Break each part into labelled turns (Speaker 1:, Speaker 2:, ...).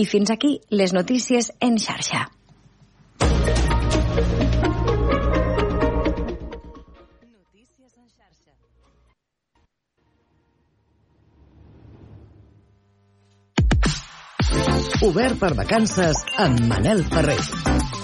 Speaker 1: I fins aquí les notícies en xarxa.
Speaker 2: Obert per vacances amb Manel Ferrer.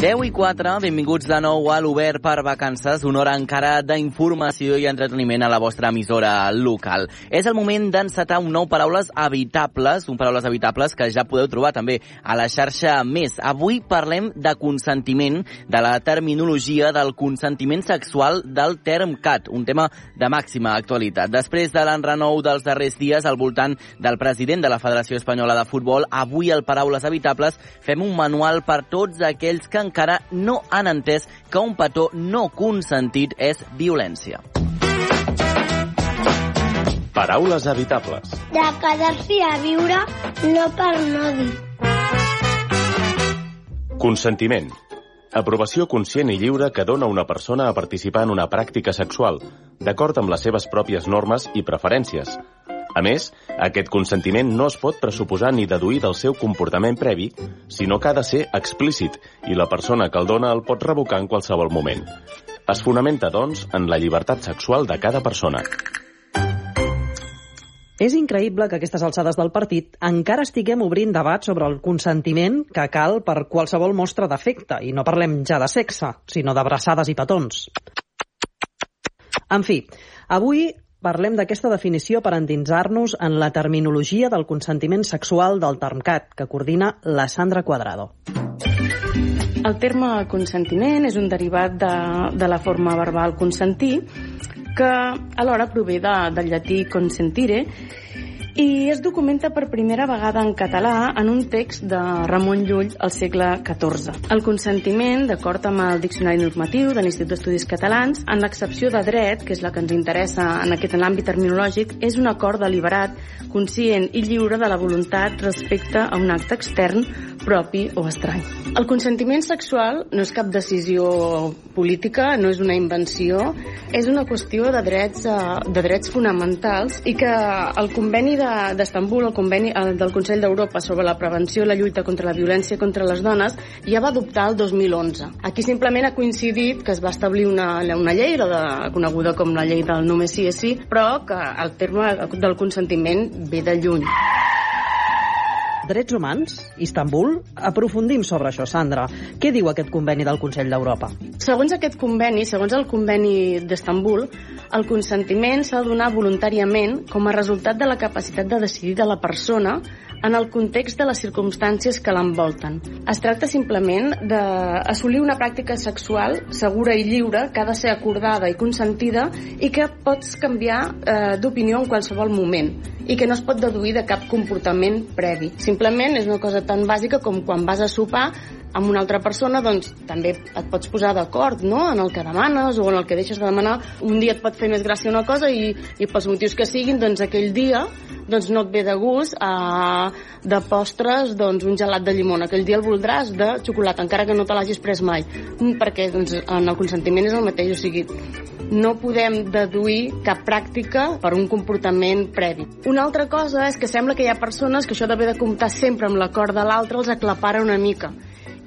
Speaker 3: 10 i 4, benvinguts de nou a l'Obert per Vacances, una hora encara d'informació i entreteniment a la vostra emissora local. És el moment d'encetar un nou Paraules Habitables, un Paraules Habitables que ja podeu trobar també a la xarxa Més. Avui parlem de consentiment, de la terminologia del consentiment sexual del term CAT, un tema de màxima actualitat. Després de l'enrenou dels darrers dies al voltant del president de la Federació Espanyola de Futbol, avui al Paraules Habitables fem un manual per tots aquells que encara no han entès que un petó no consentit és violència.
Speaker 4: Paraules habitables.
Speaker 5: De quedar-s'hi a viure, no per no dir.
Speaker 4: Consentiment. Aprovació conscient i lliure que dona una persona a participar en una pràctica sexual, d'acord amb les seves pròpies normes i preferències, a més, aquest consentiment no es pot pressuposar ni deduir del seu comportament previ, sinó que ha de ser explícit i la persona que el dona el pot revocar en qualsevol moment. Es fonamenta, doncs, en la llibertat sexual de cada persona.
Speaker 6: És increïble que aquestes alçades del partit encara estiguem obrint debat sobre el consentiment que cal per qualsevol mostra d'afecte, i no parlem ja de sexe, sinó d'abraçades i petons. En fi, avui parlem d'aquesta definició per endinsar-nos en la terminologia del consentiment sexual del TERMCAT, que coordina la Sandra Quadrado.
Speaker 7: El terme consentiment és un derivat de, de la forma verbal consentir, que alhora prové de, del llatí consentire, i es documenta per primera vegada en català en un text de Ramon Llull al segle XIV. El consentiment, d'acord amb el Diccionari Normatiu de l'Institut d'Estudis Catalans, en l'excepció de dret, que és la que ens interessa en aquest àmbit terminològic, és un acord deliberat, conscient i lliure de la voluntat respecte a un acte extern propi o estrany. El consentiment sexual no és cap decisió política, no és una invenció, és una qüestió de drets, eh, de drets fonamentals i que el conveni d'Estambul, el conveni el del Consell d'Europa sobre la prevenció i la lluita contra la violència contra les dones, ja va adoptar el 2011. Aquí simplement ha coincidit que es va establir una, una llei, la de, coneguda com la llei del només sí és sí, però que el terme del consentiment ve de lluny.
Speaker 6: Drets humans? Istanbul? Aprofundim sobre això, Sandra. Què diu aquest conveni del Consell d'Europa?
Speaker 7: Segons aquest conveni, segons el conveni d'Estambul, el consentiment s'ha de donar voluntàriament com a resultat de la capacitat de decidir de la persona en el context de les circumstàncies que l'envolten. Es tracta simplement d'assolir una pràctica sexual segura i lliure que ha de ser acordada i consentida i que pots canviar eh, d'opinió en qualsevol moment i que no es pot deduir de cap comportament previ. Simplement és una cosa tan bàsica com quan vas a sopar amb una altra persona, doncs també et pots posar d'acord no? en el que demanes o en el que deixes de demanar. Un dia et pot fer més gràcia una cosa i, i pels motius que siguin, doncs aquell dia doncs no et ve de gust eh, de postres doncs, un gelat de llimona. Aquell dia el voldràs de xocolata, encara que no te l'hagis pres mai. Perquè doncs, en el consentiment és el mateix, o sigui, no podem deduir cap pràctica per un comportament previ. Una altra cosa és que sembla que hi ha persones que això d'haver de comptar sempre amb l'acord de l'altre els aclapara una mica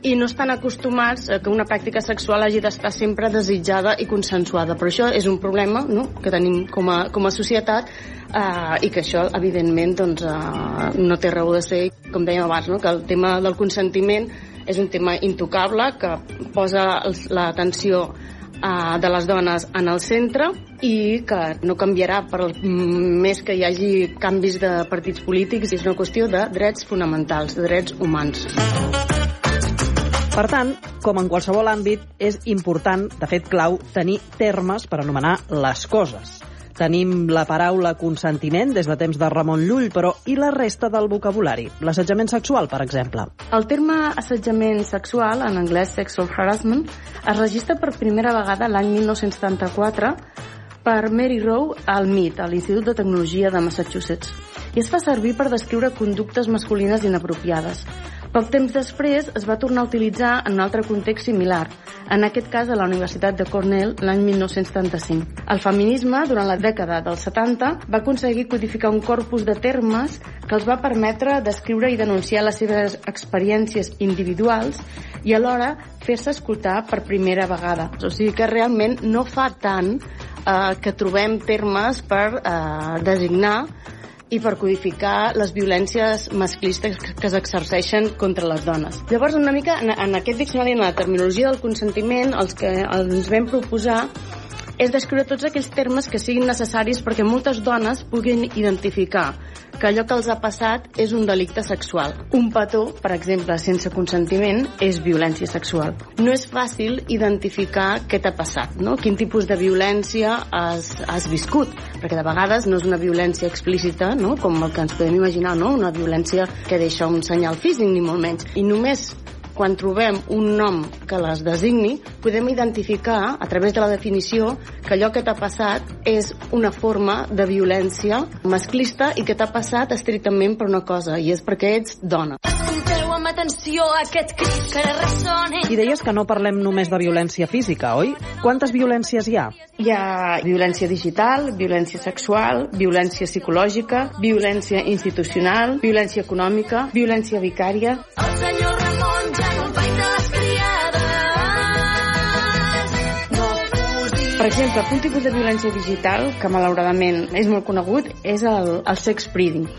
Speaker 7: i no estan acostumats a que una pràctica sexual hagi d'estar sempre desitjada i consensuada. Però això és un problema no? que tenim com a, com a societat eh, i que això, evidentment, doncs, eh, no té raó de ser, com dèiem abans, no? que el tema del consentiment és un tema intocable que posa l'atenció eh, de les dones en el centre i que no canviarà per més que hi hagi canvis de partits polítics és una qüestió de drets fonamentals, de drets humans.
Speaker 6: Per tant, com en qualsevol àmbit, és important, de fet clau, tenir termes per anomenar les coses. Tenim la paraula consentiment des de temps de Ramon Llull, però i la resta del vocabulari? L'assetjament sexual, per exemple.
Speaker 7: El terme assetjament sexual, en anglès sexual harassment, es registra per primera vegada l'any 1974 per Mary Rowe al MIT, a l'Institut de Tecnologia de Massachusetts, i es fa servir per descriure conductes masculines inapropiades. Poc temps després es va tornar a utilitzar en un altre context similar, en aquest cas a la Universitat de Cornell l'any 1935. El feminisme, durant la dècada dels 70, va aconseguir codificar un corpus de termes que els va permetre descriure i denunciar les seves experiències individuals i alhora fer-se escoltar per primera vegada. O sigui que realment no fa tant eh, que trobem termes per eh, designar i per codificar les violències masclistes que s'exerceixen contra les dones. Llavors, una mica, en, en aquest diccionari, en la terminologia del consentiment, els que ens vam proposar és descriure tots aquells termes que siguin necessaris perquè moltes dones puguin identificar que allò que els ha passat és un delicte sexual. Un petó, per exemple, sense consentiment, és violència sexual. No és fàcil identificar què t'ha passat, no? quin tipus de violència has, has viscut, perquè de vegades no és una violència explícita, no? com el que ens podem imaginar, no? una violència que deixa un senyal físic, ni molt menys. I només quan trobem un nom que les designi, podem identificar, a través de la definició, que allò que t'ha passat és una forma de violència masclista i que t'ha passat estrictament per una cosa, i és perquè ets dona.
Speaker 8: Escolteu amb atenció aquest crit que ressona.
Speaker 6: I deies que no parlem només de violència física, oi? Quantes violències hi ha?
Speaker 7: Hi ha violència digital, violència sexual, violència psicològica, violència institucional, violència econòmica, violència vicària.
Speaker 8: El senyor Ramon ja no de les criades. No.
Speaker 7: Per exemple, un tipus de violència digital que malauradament és molt conegut és el, el sex breeding.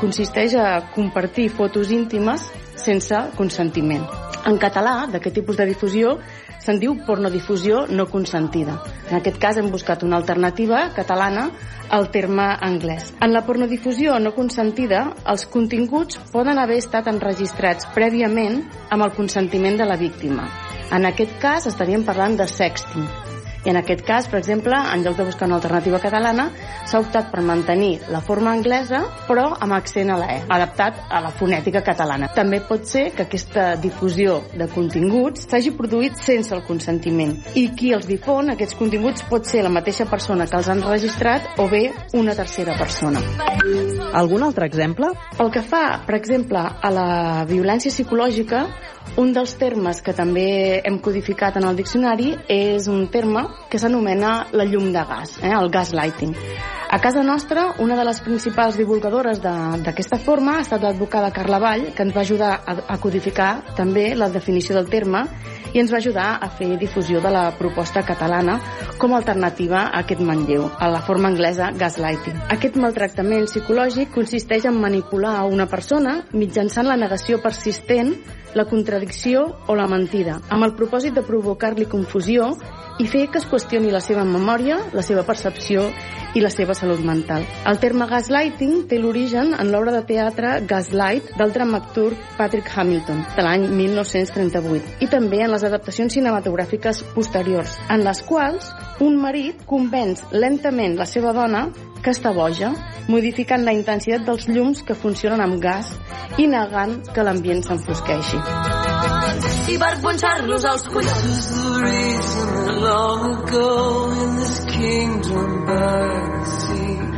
Speaker 7: Consisteix a compartir fotos íntimes sense consentiment. En català, d'aquest tipus de difusió, se'n diu pornodifusió no consentida. En aquest cas hem buscat una alternativa catalana al terme anglès. En la pornodifusió no consentida, els continguts poden haver estat enregistrats prèviament amb el consentiment de la víctima. En aquest cas estaríem parlant de sexting. I en aquest cas, per exemple, en lloc de buscar una alternativa catalana, s'ha optat per mantenir la forma anglesa, però amb accent a la E, adaptat a la fonètica catalana. També pot ser que aquesta difusió de continguts s'hagi produït sense el consentiment. I qui els difon, aquests continguts, pot ser la mateixa persona que els han registrat o bé una tercera persona.
Speaker 6: Algun altre exemple?
Speaker 7: Pel que fa, per exemple, a la violència psicològica, un dels termes que també hem codificat en el diccionari és un terme que s'anomena la llum de gas, eh, el gaslighting. A casa nostra, una de les principals divulgadores d'aquesta forma ha estat l'advocada Carla Vall, que ens va ajudar a, a codificar també la definició del terme i ens va ajudar a fer difusió de la proposta catalana com a alternativa a aquest manlleu, a la forma anglesa gaslighting. Aquest maltractament psicològic consisteix en manipular a una persona mitjançant la negació persistent, la contradicció o la mentida, amb el propòsit de provocar-li confusió i fer que es qüestioni la seva memòria, la seva percepció i la seva salut mental. El terme gaslighting té l'origen en l'obra de teatre Gaslight del dramaturg Patrick Hamilton, de l'any 1938, i també en les adaptacions cinematogràfiques posteriors, en les quals un marit convenç lentament la seva dona que està boja, modificant la intensitat dels llums que funcionen amb gas i negant que l'ambient s'enfosqueixi.
Speaker 8: I per punxar-los als collons.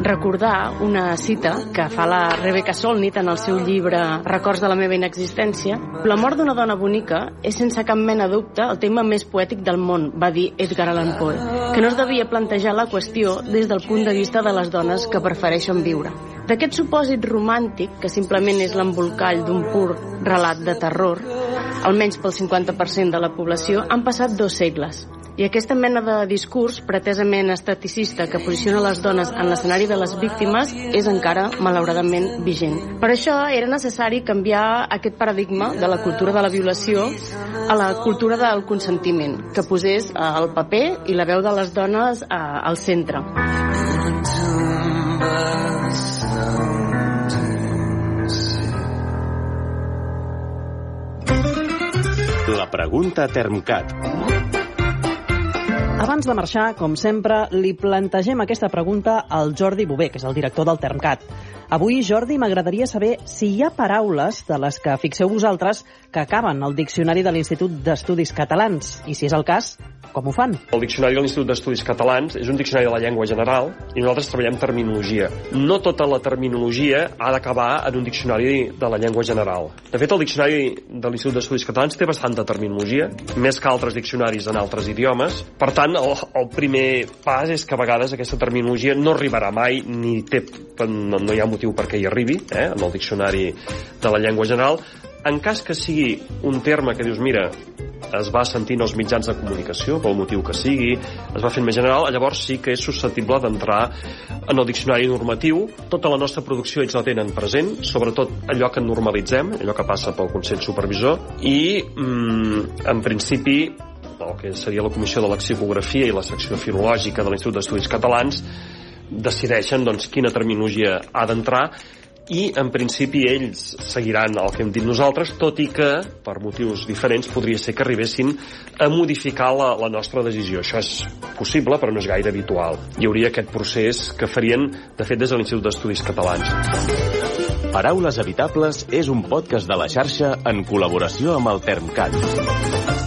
Speaker 7: Recordar una cita que fa la Rebecca Solnit en el seu llibre Records de la meva inexistència. La mort d'una dona bonica és sense cap mena dubte el tema més poètic del món, va dir Edgar Allan Poe, que no es devia plantejar la qüestió des del punt de vista de les dones que prefereixen viure. D'aquest supòsit romàntic, que simplement és l'embolcall d'un pur relat de terror, almenys pel 50% de la població, han passat dos segles. I aquesta mena de discurs pretesament estaticista que posiciona les dones en l'escenari de les víctimes és encara, malauradament, vigent. Per això era necessari canviar aquest paradigma de la cultura de la violació a la cultura del consentiment, que posés eh, el paper i la veu de les dones eh, al centre.
Speaker 4: La pregunta Termcat.
Speaker 6: Abans de marxar, com sempre, li plantegem aquesta pregunta al Jordi Bové, que és el director del Termcat. Avui, Jordi, m'agradaria saber si hi ha paraules de les que fixeu vosaltres que acaben al Diccionari de l'Institut d'Estudis Catalans, i si és el cas, Com ho fan?
Speaker 9: El Diccionari de l'Institut d'Estudis Catalans és un diccionari de la llengua general i nosaltres treballem terminologia. No tota la terminologia ha d'acabar en un diccionari de la llengua general. De fet, el Diccionari de l'Institut d'Estudis Catalans té bastanta terminologia, més que altres diccionaris en altres idiomes. Per tant, el, el primer pas és que a vegades aquesta terminologia no arribarà mai ni té, no, no hi ha motiu perquè hi arribi eh, en el diccionari de la llengua general. En cas que sigui un terme que dius, mira, es va sentint als mitjans de comunicació, pel motiu que sigui, es va fent més general, llavors sí que és susceptible d'entrar en el diccionari normatiu. Tota la nostra producció ells la tenen present, sobretot allò que normalitzem, allò que passa pel Consell Supervisor, i mm, en principi el que seria la Comissió de Lexicografia i la secció filològica de l'Institut d'Estudis Catalans decideixen doncs, quina terminologia ha d'entrar i en principi ells seguiran el que hem dit nosaltres, tot i que per motius diferents podria ser que arribessin a modificar la, la nostra decisió. Això és possible, però no és gaire habitual. Hi hauria aquest procés que farien, de fet, des de l'Institut d'Estudis Catalans.
Speaker 4: Paraules Habitables és un podcast de la xarxa en col·laboració amb el Termcat.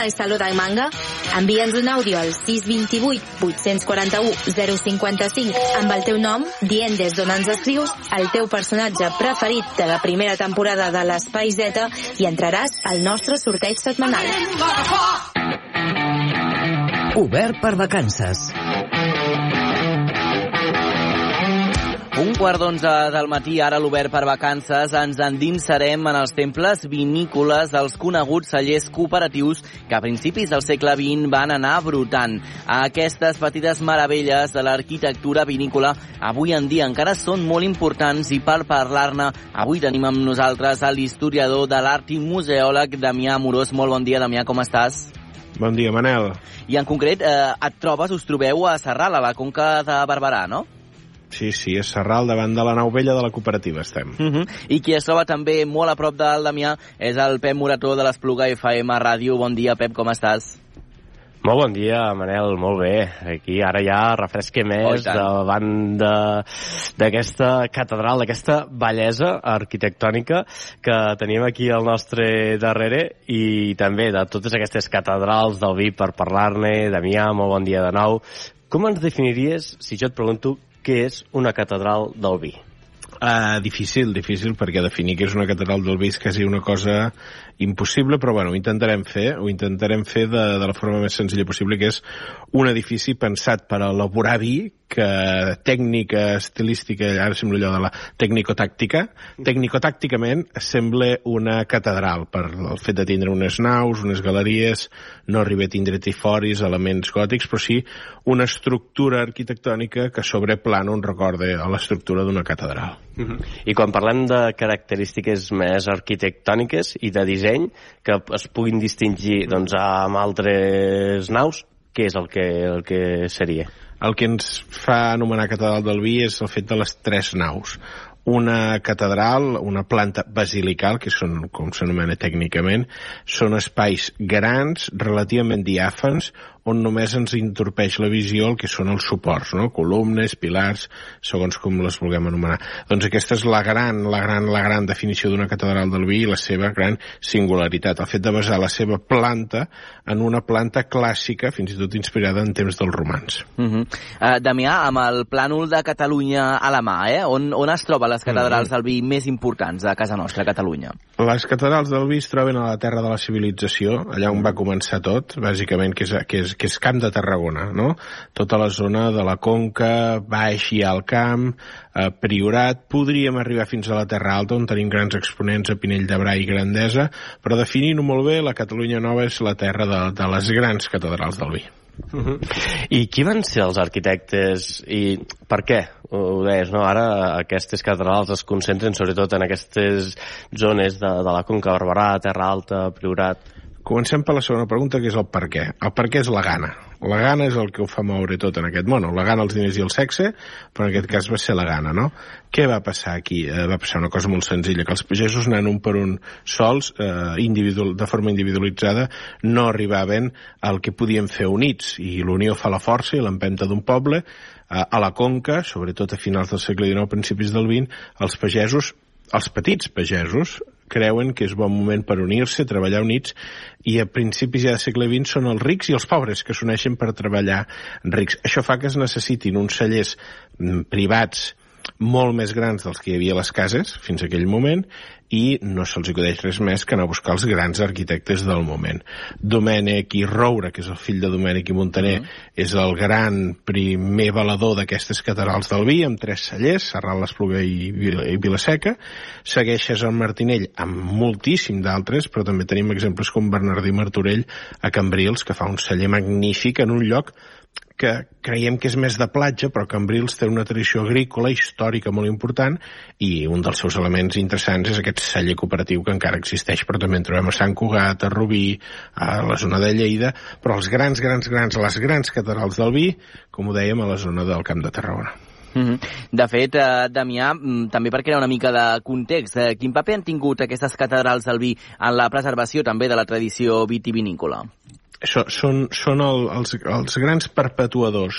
Speaker 10: Al Saló del Manga? Envia'ns un àudio al 628 841 055 amb el teu nom, dient des d'on ens escrius, el teu personatge preferit de la primera temporada de l'Espai Z i entraràs al nostre sorteig setmanal.
Speaker 2: Obert per vacances.
Speaker 3: Un quart d'onze del matí, ara a l'Obert per Vacances, ens endinsarem en els temples vinícoles dels coneguts cellers cooperatius que a principis del segle XX van anar brotant. Aquestes petites meravelles de l'arquitectura vinícola avui en dia encara són molt importants i per parlar-ne avui tenim amb nosaltres l'historiador de l'art i museòleg Damià Amorós. Molt bon dia, Damià, com estàs?
Speaker 11: Bon dia, Manel.
Speaker 3: I en concret, eh, et trobes, us trobeu a Serral, a la Conca de Barberà, no?
Speaker 11: Sí, sí, és Serral, davant de la nau vella de la cooperativa estem.
Speaker 3: Uh -huh. I qui es troba també molt a prop del Damià és el Pep Morató de l'Espluga FM Ràdio. Bon dia, Pep, com estàs?
Speaker 12: Molt bon dia, Manel, molt bé. Aquí ara ja refresca més
Speaker 3: Oh,
Speaker 12: davant de- d'aquesta catedral, d'aquesta bellesa arquitectònica que tenim aquí al nostre darrere i també de totes aquestes catedrals del vi per parlar-ne. Damià, molt bon dia de nou. Com ens definiries, si jo et pregunto, què és una catedral del vi?
Speaker 11: Uh, difícil, difícil, perquè definir què és una catedral del vi és quasi una cosa impossible, però bueno, ho intentarem fer, ho intentarem fer de, de la forma més senzilla possible, que és un edifici pensat per elaborar vi, que tècnica estilística, ara sembla allò de la tècnico-tàctica, tècnico-tàcticament sembla una catedral per el fet de tindre unes naus, unes galeries, no arriba a tindre tiforis, elements gòtics, però sí una estructura arquitectònica que sobreplana un recorde a l'estructura d'una catedral.
Speaker 12: I quan parlem de característiques més arquitectòniques i de disseny que es puguin distingir doncs, amb altres naus, què és el que, el que seria?
Speaker 11: El que ens fa anomenar catedral del vi és el fet de les tres naus. Una catedral, una planta basilical, que són, com s'anomena tècnicament, són espais grans, relativament diàfans, on només ens entorpeix la visió el que són els suports, no? columnes, pilars, segons com les vulguem anomenar. Doncs aquesta és la gran, la gran, la gran definició d'una catedral del vi i la seva gran singularitat, el fet de basar la seva planta en una planta clàssica, fins i tot inspirada en temps dels romans.
Speaker 3: Uh -huh. uh, Damià, amb el plànol de Catalunya a la mà, eh? on, on es troben les catedrals del vi més importants de casa nostra, Catalunya?
Speaker 11: Les catedrals del vi es troben a la terra de la civilització, allà on va començar tot, bàsicament, que és, que és, que és Camp de Tarragona, no? Tota la zona de la Conca, baix i al camp, eh, Priorat, podríem arribar fins a la Terra Alta, on tenim grans exponents a Pinell de Brai i Grandesa, però definint-ho molt bé, la Catalunya Nova és la terra de, de les grans catedrals del vi.
Speaker 12: I qui van ser els arquitectes i per què? Ho deies, no? Ara aquestes catedrals es concentren sobretot en aquestes zones de, de la Conca Barberà, Terra Alta, Priorat.
Speaker 11: Comencem per la segona pregunta, que és el per què. El per què és la gana. La gana és el que ho fa moure tot en aquest món. La gana, els diners i el sexe, però en aquest cas va ser la gana, no? Què va passar aquí? Eh, va passar una cosa molt senzilla, que els pagesos anant un per un sols, eh, individual, de forma individualitzada, no arribaven al que podien fer units, i l'unió fa la força i l'empenta d'un poble. Eh, a la Conca, sobretot a finals del segle XIX, principis del XX, els pagesos els petits pagesos creuen que és bon moment per unir-se, treballar units, i a principis ja del segle XX són els rics i els pobres que s'uneixen per treballar rics. Això fa que es necessitin uns cellers mm, privats molt més grans dels que hi havia a les cases fins a aquell moment i no se'ls acudeix res més que anar a buscar els grans arquitectes del moment. Domènec i Roura, que és el fill de Domènec i Montaner, uh -huh. és el gran primer valedor d'aquestes catedrals del vi, amb tres cellers, Serral, l'Espluga i, i Vilaseca. Segueix Cesar Martinell amb moltíssim d'altres, però també tenim exemples com Bernardí Martorell a Cambrils, que fa un celler magnífic en un lloc que creiem que és més de platja, però Cambrils té una tradició agrícola històrica molt important i un dels seus elements interessants és aquest celler cooperatiu que encara existeix, però també en trobem a Sant Cugat, a Rubí, a la zona de Lleida, però els grans, grans, grans, les grans catedrals del vi, com ho dèiem, a la zona del Camp de Tarragona.
Speaker 3: -hmm. De fet, eh, Damià, mm, també per crear una mica de context, eh, quin paper han tingut aquestes catedrals del vi en la preservació també de la tradició vitivinícola?
Speaker 11: Això, són, són el, els, els grans perpetuadors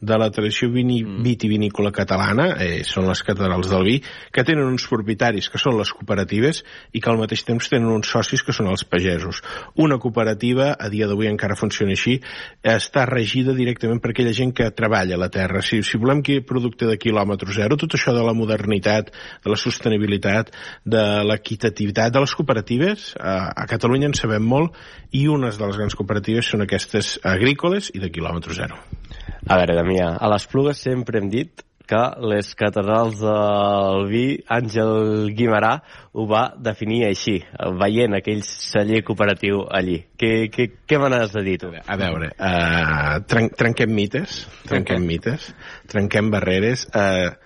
Speaker 11: de la tradició vini, vitivinícola catalana, eh, són les catedrals del vi, que tenen uns propietaris que són les cooperatives i que al mateix temps tenen uns socis que són els pagesos. Una cooperativa, a dia d'avui encara funciona així, està regida directament per aquella gent que treballa la terra. Si, si volem que producte de quilòmetre zero, tot això de la modernitat, de la sostenibilitat, de l'equitativitat, de les cooperatives, a, a Catalunya en sabem molt i unes de les grans cooperatives són aquestes agrícoles i de quilòmetre zero.
Speaker 12: A veure, Damià, a l'Espluga sempre hem dit que les catedrals del vi, Àngel Guimarà ho va definir així, veient aquell celler cooperatiu allí. Què, què, què me n'has de dir, tu?
Speaker 11: A veure, uh, tren trenquem mites, trenquem okay. mites, trenquem barreres. Uh,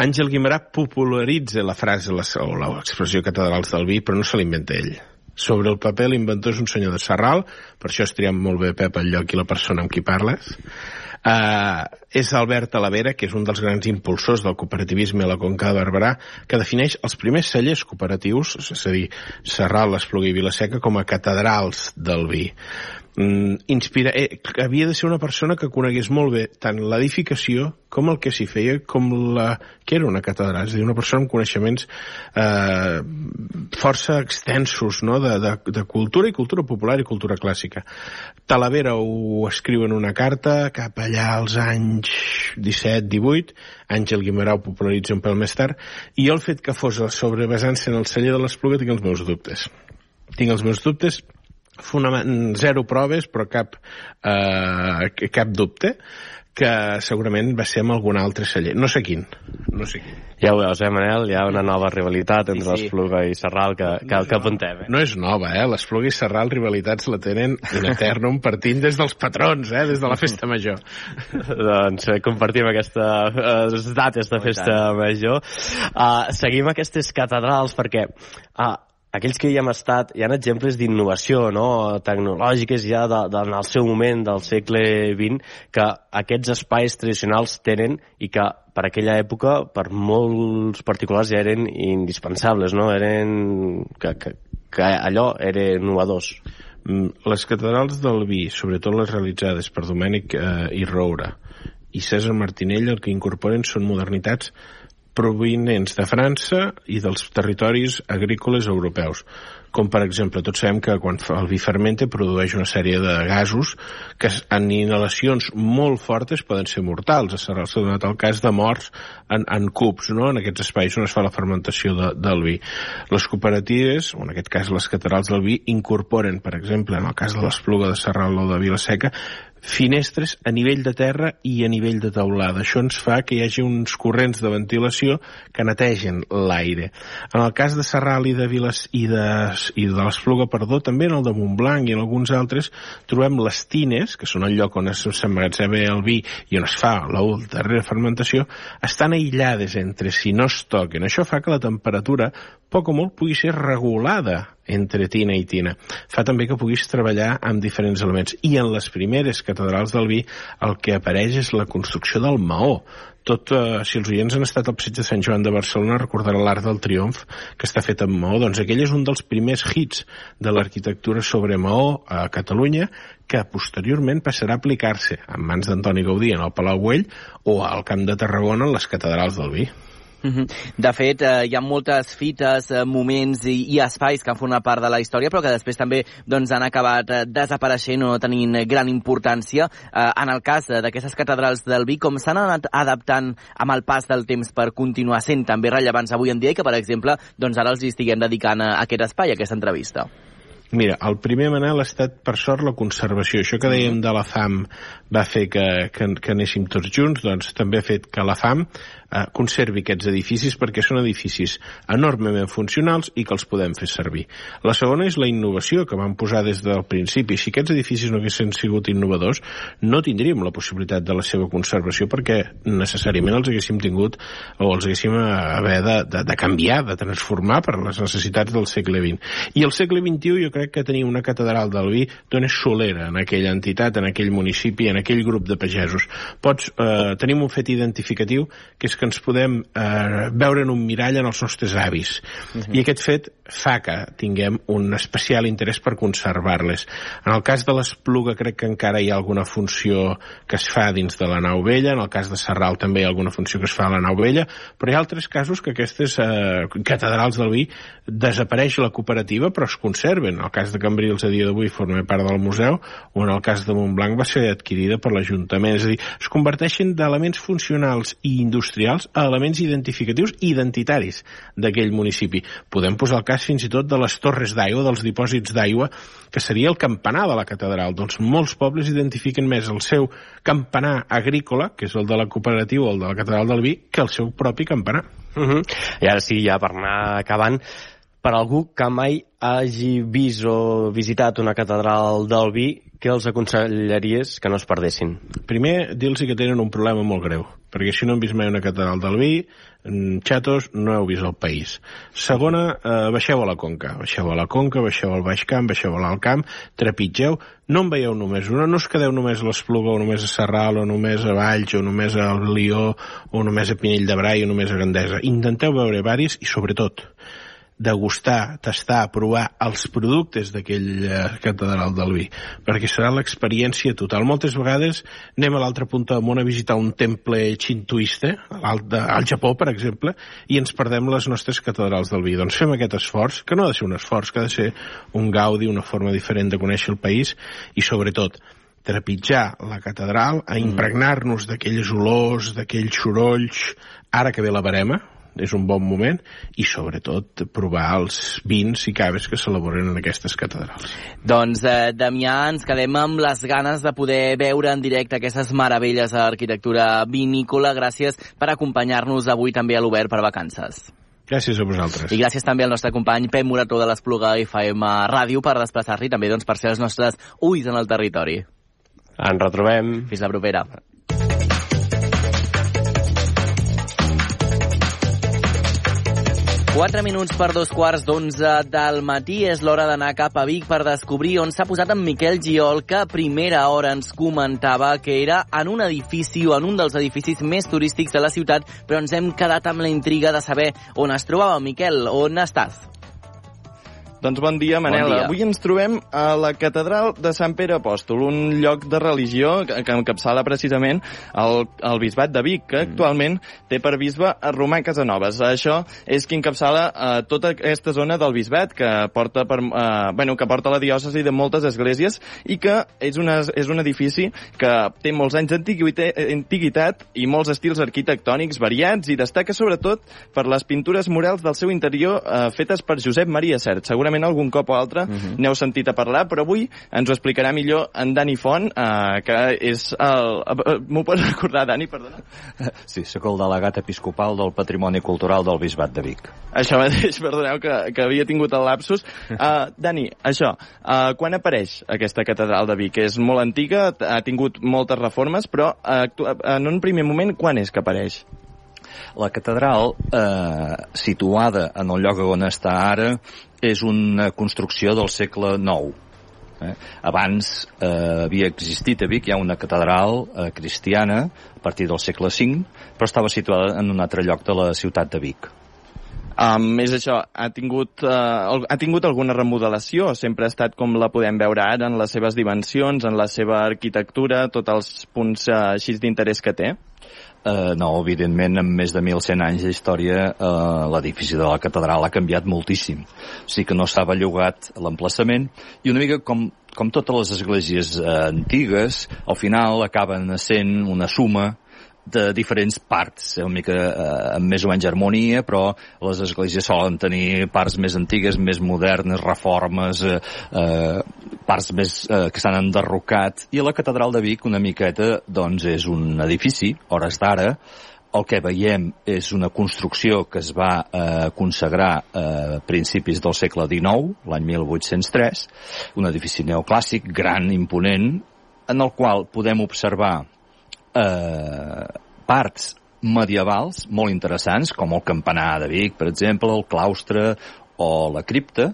Speaker 11: Àngel Guimarà popularitza la frase la, o l'expressió catedrals del vi, però no se l'inventa ell. Sobre el paper l'inventor és un senyor de Serral, per això has triat molt bé, Pep, el lloc i la persona amb qui parles. Uh, és Albert Talavera, que és un dels grans impulsors del cooperativisme a la Conca de Barberà, que defineix els primers cellers cooperatius, és a dir, Serral, l'Espluga i Vilaseca, com a catedrals del vi. Mm, inspira... Eh, havia de ser una persona que conegués molt bé tant l'edificació com el que s'hi feia, com la... que era una catedral, és a dir, una persona amb coneixements eh, força extensos no? de, de, de cultura i cultura popular i cultura clàssica. Talavera ho escriu en una carta cap allà als anys 17-18, Àngel Guimarà ho popularitza un pèl més tard, i el fet que fos sobre basant-se en el celler de l'Espluga tinc els meus dubtes. Tinc els meus dubtes, zero proves, però cap, eh, cap dubte que segurament va ser amb algun altre celler. No sé quin. No sé quin.
Speaker 12: Ja ho veus, eh, Manel? Hi ha una nova rivalitat entre sí, sí. l'Espluga i Serral que, que, no que apuntem. Eh?
Speaker 11: No és nova, eh? L'Espluga i Serral rivalitats la tenen in eternum partint des dels patrons, eh? Des de la festa major.
Speaker 12: doncs eh, compartim aquesta eh, dates de festa major. Uh, seguim aquestes catedrals perquè uh, aquells que hi hem estat, hi ha exemples d'innovació no? tecnològiques ja de, de, en el seu moment del segle XX que aquests espais tradicionals tenen i que per aquella època per molts particulars ja eren indispensables, no? eren que, que, que allò era innovadors.
Speaker 11: Mm, les catedrals del vi, sobretot les realitzades per Domènec eh, i Roura i César Martinell, el que incorporen són modernitats provinents de França i dels territoris agrícoles europeus. Com, per exemple, tots sabem que quan el vi fermenta produeix una sèrie de gasos que en inhalacions molt fortes poden ser mortals. S'ha donat el cas de morts en, en cubs, no? en aquests espais on es fa la fermentació de, del vi. Les cooperatives, o en aquest cas les catedrals del vi, incorporen, per exemple, en el cas de l'Espluga de Serral o de Vilaseca, finestres a nivell de terra i a nivell de teulada. Això ens fa que hi hagi uns corrents de ventilació que netegen l'aire. En el cas de Serral i de Viles i de, i de l'Espluga, perdó, també en el de Montblanc i en alguns altres trobem les tines, que són el lloc on s'emmagatzema el vi i on es fa la darrera fermentació, estan aïllades entre si no es toquen. Això fa que la temperatura, poc o molt, pugui ser regulada entre tina i tina. Fa també que puguis treballar amb diferents elements. I en les primeres catedrals del vi el que apareix és la construcció del maó. Tot, eh, si els oients han estat al passeig de Sant Joan de Barcelona, recordaran l'Arc del Triomf, que està fet amb maó. Doncs aquell és un dels primers hits de l'arquitectura sobre maó a Catalunya, que posteriorment passarà a aplicar-se en mans d'Antoni Gaudí en el Palau Güell o al Camp de Tarragona en les catedrals del vi.
Speaker 3: Mhm. De fet, eh, hi ha moltes fites, eh, moments i, i espais que han format part de la història, però que després també doncs, han acabat eh, desapareixent o no tenint eh, gran importància. Eh, en el cas eh, d'aquestes catedrals del vi, com s'han anat adaptant amb el pas del temps per continuar sent també rellevants avui en dia i que, per exemple, doncs ara els hi estiguem dedicant a aquest espai, a aquesta entrevista?
Speaker 11: Mira, el primer manel ha estat, per sort, la conservació. Això que dèiem de la fam va fer que, que, que anéssim tots junts, doncs també ha fet que la fam eh, conservi aquests edificis perquè són edificis enormement funcionals i que els podem fer servir. La segona és la innovació que vam posar des del principi. Si aquests edificis no haguessin sigut innovadors, no tindríem la possibilitat de la seva conservació perquè necessàriament els haguéssim tingut o els haguéssim eh, haver de, de, de canviar, de transformar per les necessitats del segle XX. I el segle XXI jo crec que tenir una catedral del vi dona solera en aquella entitat, en aquell municipi, en aquell grup de pagesos. Pots, eh, tenim un fet identificatiu que és que ens podem eh, veure en un mirall en els nostres avis. Uh -huh. I aquest fet fa que tinguem un especial interès per conservar-les. En el cas de l'Espluga crec que encara hi ha alguna funció que es fa dins de la nau vella, en el cas de Serral també hi ha alguna funció que es fa a la nau vella, però hi ha altres casos que aquestes eh, catedrals del vi desapareix la cooperativa però es conserven. En el cas de Cambrils a dia d'avui forma part del museu o en el cas de Montblanc va ser adquirida per l'Ajuntament. És a dir, es converteixen d'elements funcionals i industrials a elements identificatius i identitaris d'aquell municipi. Podem posar el cas fins i tot de les torres d'aigua, dels dipòsits d'aigua, que seria el campanar de la catedral. Doncs molts pobles identifiquen més el seu campanar agrícola, que és el de la cooperativa o el de la catedral del vi, que el seu propi campanar.
Speaker 12: Uh -huh. I ara sí, ja per anar acabant, per algú que mai hagi vist o visitat una catedral del vi, què els aconsellaries que no es perdessin?
Speaker 11: Primer, dir-los que tenen un problema molt greu, perquè si no han vist mai una catedral del vi, mm, xatos, no heu vist el país. Segona, eh, baixeu a la Conca. Baixeu a la Conca, baixeu al Baix Camp, baixeu a l'Alt Camp, trepitgeu, no en veieu només una, no us quedeu només a l'Espluga o només a Serral o només a Valls o només a Lió o només a Pinell de Brai o només a Gandesa. Intenteu veure varis i sobretot degustar, tastar, provar els productes d'aquella catedral del vi, perquè serà l'experiència total. Moltes vegades anem a l'altra punta del món a visitar un temple xintuista, al, al Japó, per exemple, i ens perdem les nostres catedrals del vi. Doncs fem aquest esforç, que no ha de ser un esforç, que ha de ser un gaudi, una forma diferent de conèixer el país, i sobretot, trepitjar la catedral, a impregnar-nos d'aquells olors, d'aquells sorolls, ara que ve la barema, és un bon moment, i sobretot provar els vins i caves que s'elaboren en aquestes catedrals.
Speaker 3: Doncs, eh, Damià, ens quedem amb les ganes de poder veure en directe aquestes meravelles de l'arquitectura vinícola. Gràcies per acompanyar-nos avui també a l'Obert per Vacances.
Speaker 11: Gràcies a vosaltres.
Speaker 3: I gràcies també al nostre company Pep Morató de l'Espluga FM Ràdio per desplaçar-hi també doncs, per ser els nostres ulls en el territori.
Speaker 12: Ens retrobem.
Speaker 3: Fins la propera. Quatre minuts per dos quarts d'onze del matí és l'hora d'anar cap a Vic per descobrir on s'ha posat en Miquel Giol, que a primera hora ens comentava que era en un edifici o en un dels edificis més turístics de la ciutat, però ens hem quedat amb la intriga de saber on es trobava. Miquel, on estàs?
Speaker 13: Doncs bon dia, Manel.
Speaker 3: Bon dia.
Speaker 13: Avui ens trobem a la catedral de Sant Pere Apòstol, un lloc de religió que, que encapçala precisament el, el bisbat de Vic, que actualment té per bisbe a Romà Casanovas. Això és qui encapçala eh, tota aquesta zona del bisbat, que porta, per, eh, bueno, que porta la diòcesi de moltes esglésies i que és, una, és un edifici que té molts anys d'antiguitat i molts estils arquitectònics variats i destaca sobretot per les pintures murals del seu interior eh, fetes per Josep Maria Cert. Segurament algun cop o altre uh -huh. n'heu sentit a parlar, però avui ens ho explicarà millor en Dani Font, eh, que és el... eh, M'ho pots recordar, Dani, perdona?
Speaker 14: Sí, sóc el delegat episcopal del Patrimoni Cultural del Bisbat de Vic.
Speaker 13: Això mateix, perdoneu, que, que havia tingut el lapsus. Uh, Dani, això, uh, quan apareix aquesta catedral de Vic? És molt antiga, ha tingut moltes reformes, però uh, en un primer moment, quan és que apareix?
Speaker 14: La catedral, eh, situada en el lloc on està ara, és una construcció del segle IX. Eh? Abans eh, havia existit a Vic, hi ha una catedral eh, cristiana a partir del segle V, però estava situada en un altre lloc de la ciutat de Vic.
Speaker 13: Um, és això, ha tingut, uh, ha tingut alguna remodelació? Sempre ha estat com la podem veure ara, en les seves dimensions, en la seva arquitectura, tots els punts uh, així d'interès que té?
Speaker 14: Uh, no, evidentment, amb més de 1.100 anys d'història, uh, l'edifici de la catedral ha canviat moltíssim. O sigui que no s'ha bellugat l'emplaçament i una mica com, com totes les esglésies uh, antigues, al final acaben sent una suma de diferents parts, una mica eh, amb més o menys harmonia, però les esglésies solen tenir parts més antigues, més modernes, reformes, eh, eh, parts més eh, que s'han enderrocat, i la catedral de Vic una miqueta doncs és un edifici, hores d'ara, el que veiem és una construcció que es va eh, consagrar a eh, principis del segle XIX, l'any 1803, un edifici neoclàssic, gran, imponent, en el qual podem observar eh, parts medievals molt interessants, com el campanar de Vic, per exemple, el claustre o la cripta,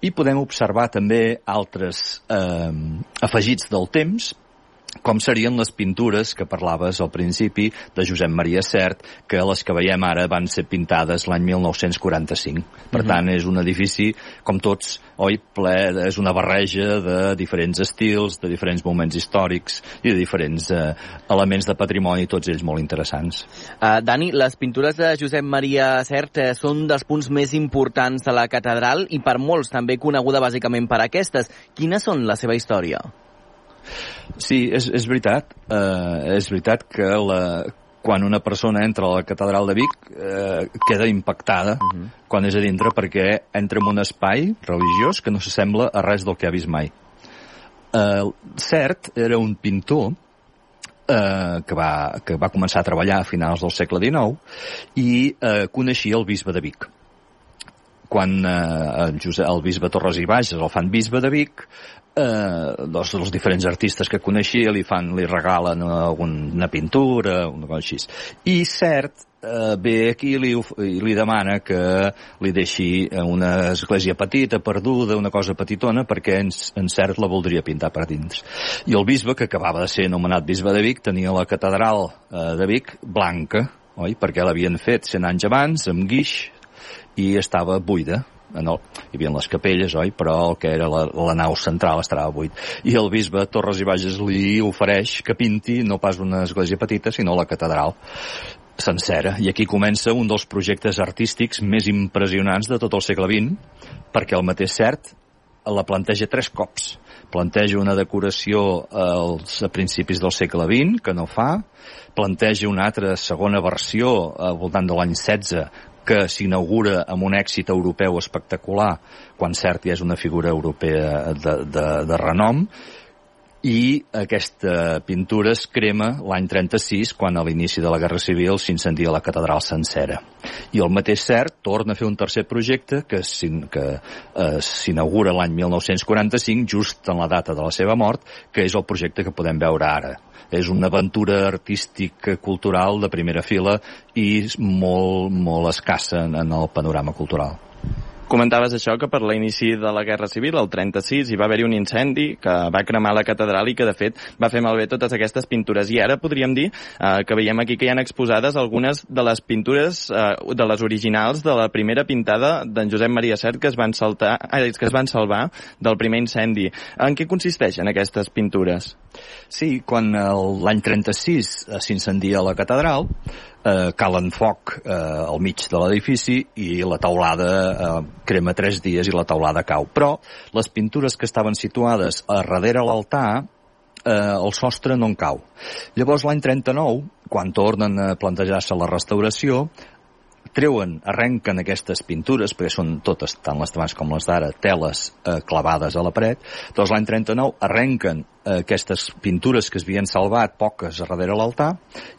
Speaker 14: i podem observar també altres eh, afegits del temps, com serien les pintures que parlaves al principi de Josep Maria Cert, que les que veiem ara van ser pintades l'any 1945. Per
Speaker 3: Mhm.
Speaker 14: tant, és un edifici, com tots, oi, ple, és una barreja de diferents estils, de diferents moments històrics i de diferents eh, elements de patrimoni, tots ells molt interessants.
Speaker 3: Uh, Dani, les pintures de Josep Maria Cert eh, són dels punts més importants de la catedral i per molts també coneguda bàsicament per aquestes. Quines són la seva història?
Speaker 14: Sí, és, és veritat. Eh, és veritat que la, quan una persona entra a la catedral de Vic eh, queda impactada uh -huh. quan és a dintre perquè entra en un espai religiós que no s'assembla a res del que ha vist mai. Eh, cert, era un pintor eh, que, va, que va començar a treballar a finals del segle XIX i eh, coneixia el bisbe de Vic quan eh, el, Josep, el bisbe Torres i Bages el fan bisbe de Vic, eh, doncs els diferents artistes que coneixia li fan, li regalen alguna pintura, una cosa així. I cert, eh, ve aquí li, li demana que li deixi eh, una església petita, perduda, una cosa petitona, perquè en, en cert la voldria pintar per dins. I el bisbe, que acabava de ser anomenat bisbe de Vic, tenia la catedral eh, de Vic blanca, oi? perquè l'havien fet 100 anys abans, amb guix, i estava buida. En el, hi havia les capelles, oi? Però el que era la, la nau central estava buit. I el bisbe Torres i Bages li ofereix que pinti no pas una església petita, sinó la catedral sencera. I aquí comença un dels projectes artístics més impressionants de tot el segle XX, perquè el mateix cert la planteja tres cops. Planteja una decoració als, principis del segle XX, que no fa, planteja una altra segona versió al voltant de l'any 16 que s'inaugura amb un èxit europeu espectacular, quan cert ja és una figura europea de, de, de renom, i aquesta pintura es crema l'any 36, quan a l'inici de la Guerra Civil s'incendia la catedral sencera. I el mateix cert torna a fer un tercer projecte que eh, s'inaugura l'any 1945, just en la data de la seva mort, que és el projecte que podem veure ara. És una aventura artística cultural de primera fila i molt, molt escassa en el panorama cultural.
Speaker 13: Comentaves això, que per l'inici de la Guerra Civil, el 36, hi va haver-hi un incendi que va cremar la catedral i que, de fet, va fer malbé totes aquestes pintures. I ara podríem dir eh, que veiem aquí que hi han exposades algunes de les pintures, eh, de les originals de la primera pintada d'en Josep Maria Cert que es van saltar, eh, que es van salvar del primer incendi. En què consisteixen aquestes pintures?
Speaker 14: Sí, quan el- l'any 36 eh, s'incendia la catedral, eh, calen foc eh, al mig de l'edifici i la taulada eh, crema tres dies i la taulada cau. Però les pintures que estaven situades a darrere l'altar eh, el sostre no en cau. Llavors l'any 39, quan tornen a plantejar-se la restauració, treuen, arrenquen aquestes pintures, perquè són totes, tant les d'abans com les d'ara, teles eh, clavades a la paret, doncs l'any 39 arrenquen aquestes pintures que es havien salvat, poques a darrere l'altar,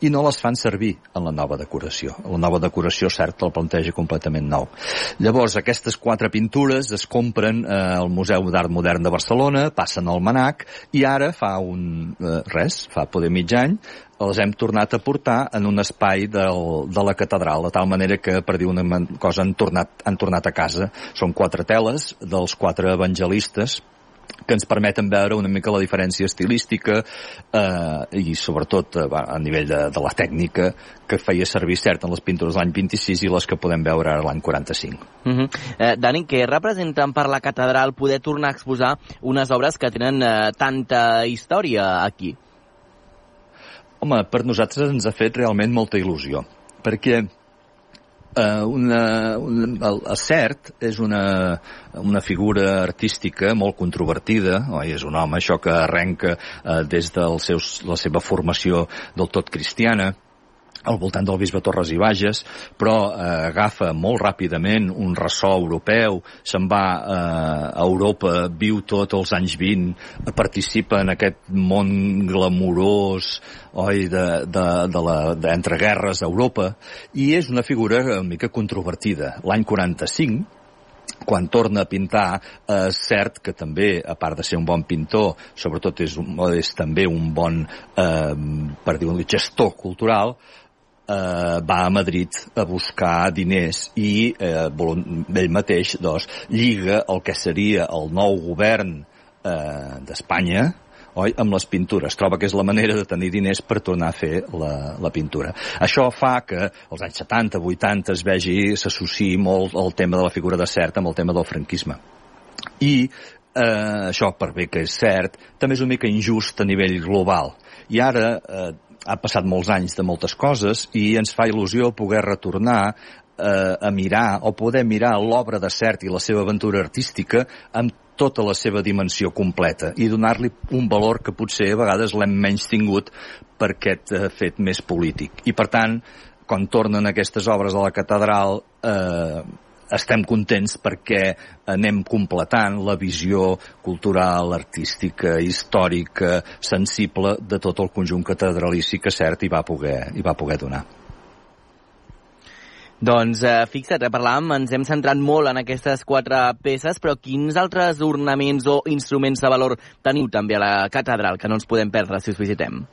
Speaker 14: i no les fan servir en la nova decoració. La nova decoració, cert, el planteja completament nou. Llavors, aquestes quatre pintures es compren eh, al Museu d'Art Modern de Barcelona, passen al Manac, i ara fa un, eh, res, fa poder mig any, els hem tornat a portar en un espai del, de la catedral, de tal manera que, per dir una cosa, han tornat, han tornat a casa. Són quatre teles dels quatre evangelistes, que ens permeten veure una mica la diferència estilística eh, i sobretot eh, a nivell de, de la tècnica que feia servir cert en les pintures de l'any 26 i les que podem veure ara l'any 45.
Speaker 3: Uh -huh. eh, Dani, què representen per la catedral poder tornar a exposar unes obres que tenen eh, tanta història aquí?
Speaker 14: Home, per nosaltres ens ha fet realment molta il·lusió, perquè eh, una, un, el, el Cert és una, una figura artística molt controvertida, oi? és un home això que arrenca eh, des de seus, la seva formació del tot cristiana, al voltant del bisbe Torres i Bages, però eh, agafa molt ràpidament un ressò europeu, se'n va eh, a Europa, viu tots els anys 20, participa en aquest món glamurós oi, de, de, de la, entre guerres a Europa, i és una figura una mica controvertida. L'any 45, quan torna a pintar, eh, és cert que també, a part de ser un bon pintor, sobretot és, un, és també un bon, eh, per dir-ho, gestor cultural, eh, va a Madrid a buscar diners i eh, ell mateix doncs, lliga el que seria el nou govern eh, d'Espanya oi, amb les pintures. Troba que és la manera de tenir diners per tornar a fer la, la pintura. Això fa que als anys 70, 80 es vegi, s'associï molt el tema de la figura de cert amb el tema del franquisme. I eh, això, per bé que és cert, també és una mica injust a nivell global. I ara eh, ha passat molts anys de moltes coses i ens fa il·lusió poder retornar eh, a mirar o poder mirar l'obra de Cert i la seva aventura artística amb tota la seva dimensió completa i donar-li un valor que potser a vegades l'hem menys tingut per aquest eh, fet més polític. I per tant, quan tornen aquestes obres a la catedral, eh, estem contents perquè anem completant la visió cultural, artística, històrica, sensible de tot el conjunt catedralici que cert hi va poder, hi va poder donar.
Speaker 3: Doncs eh, fixa't, eh, parlàvem, ens hem centrat molt en aquestes quatre peces, però quins altres ornaments o instruments de valor teniu també a la catedral que no ens podem perdre si us visitem?